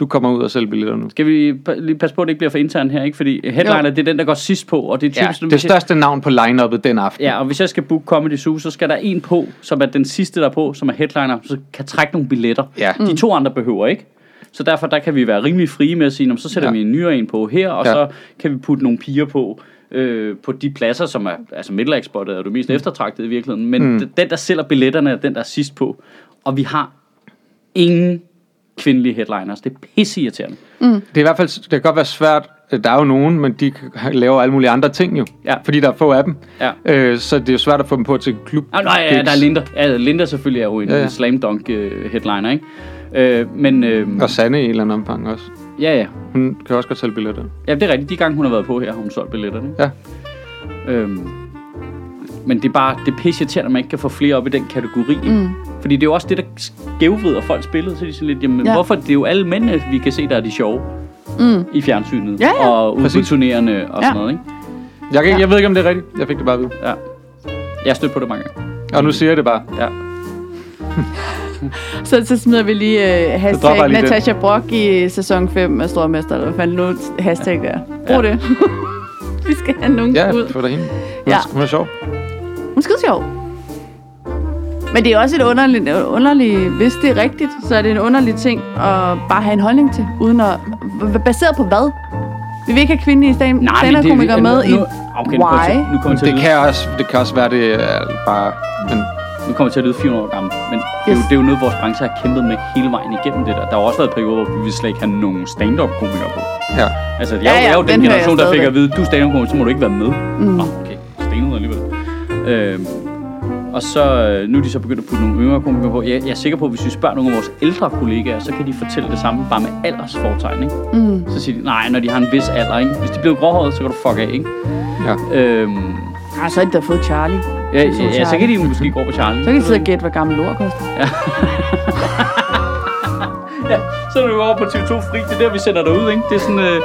du kommer ud og sælger billetter nu. Skal vi lige passe på, at det ikke bliver for internt her, ikke? Fordi headliner, Jo. det er den, der går sidst på, og det er Ja, typisk... det største navn på line-uppet den aften. Ja, og hvis jeg skal booke Comedy Zoo, så skal der en på, som er den sidste der er på, som er headliner, så kan trække nogle billetter. Ja. De to andre behøver ikke. Så derfor der kan vi være rimelig frie med at sige, "Nå, men så sætter Ja. ja. vi en nyere en på her, og Ja. ja. så kan vi putte nogle piger på, øh, på de pladser, som er, altså middelagspottet er det mest eftertragtede i virkeligheden, men mm. den, der sælger billetterne, er den, der er sidst på. Og vi har ingen kvindelige headliners. Det er pisseirriterende. Det er i hvert fald, det kan godt være svært, der er jo nogen, men de laver alle mulige andre ting jo. Ja. Fordi der er få af dem. Ja. Øh, så det er jo svært at få dem på til klub. Ah, nej, ja, der er Linda. Ja, Linda selvfølgelig er jo en Ja, ja, slam dunk uh, headliner, ikke? Øh, men øh, Og Sanne i en eller anden omfang også. ja, ja. Hun kan også godt sælge billetter. Ja, det er rigtigt. De gange, hun har været på her, har hun solgt billetterne. Ja. Øhm, men det er bare, det er pisse irriterende, at man ikke kan få flere op i den kategori. Mm. Fordi det er jo også det, der skævvrider folks billede. Så er de sådan lidt, jamen, Ja. ja. hvorfor? Det er jo alle mændene, vi kan se, der er de sjove. Mm. I fjernsynet. Ja, ja. Og ude på turnerende og Ja. sådan noget, ikke? Jeg, kan, Ja. jeg ved ikke, om det er rigtigt. Jeg fik det bare vide. Ja. Jeg har stødt på det mange gange. Og nu siger jeg det bare. Ja. Så, så smider vi lige uh, hashtag lige den. Natasha Brock i sæson 5 af Stormester, eller hvad fanden nu hashtag der. Brug Ja. det. vi skal have nogen Ja, ud. for dig hende. Hun, Ja. ja. hun er sjov. Hun er skide sjov. Men det er også et underligt, underligt, hvis det er rigtigt, så er det en underlig ting at bare have en holdning til, uden at, baseret på hvad? Vi vil ikke have kvindelige stand- stand-up-komikere med i okay, nu Why? til, nu kommer til, Det kan, også, det kan også være, det er bare... Men nu kommer til at lyde 400 år gammel. Men det, er jo, Yes. det er jo noget, vores branche har kæmpet med hele vejen igennem det der. Der har også været perioder, hvor vi slet ikke have nogen stand-up-komikere på. ja. Altså, jeg, Ja, ja, jeg er jo den, den generation, der fik at vide, du er stand så må du ikke være med. Mm. Nå, okay, stenet alligevel. Øhm, og så, øh, nu er de så begyndt at putte nogle yngre komikere på. Jeg, jeg er sikker på, at hvis vi spørger nogle af vores ældre kollegaer, så kan de fortælle det samme, bare med aldersfortegn, ikke? Mm. Så siger de, nej, når de har en vis alder, ikke? Hvis de bliver gråhåret, så kan du fuck af, ikke? Ja. Øhm, Ah, så har de da fået Charlie. ja, Så ja, ja, så kan de måske gå på Charlie. Så kan de sidde og gætte, hvad gammel lort koster. Ja, så er du jo over på TV2 Fri. Det er der, vi sender dig ud, ikke? Det er sådan, øh,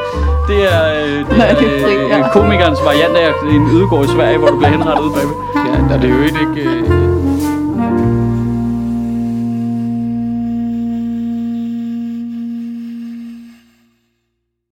det er, øh, det Nej, er, det er fri, øh, ja. komikernes variant af en ydegård i Sverige, hvor du bliver henrettet ude bagved. ja, der er det jo ikke... Øh,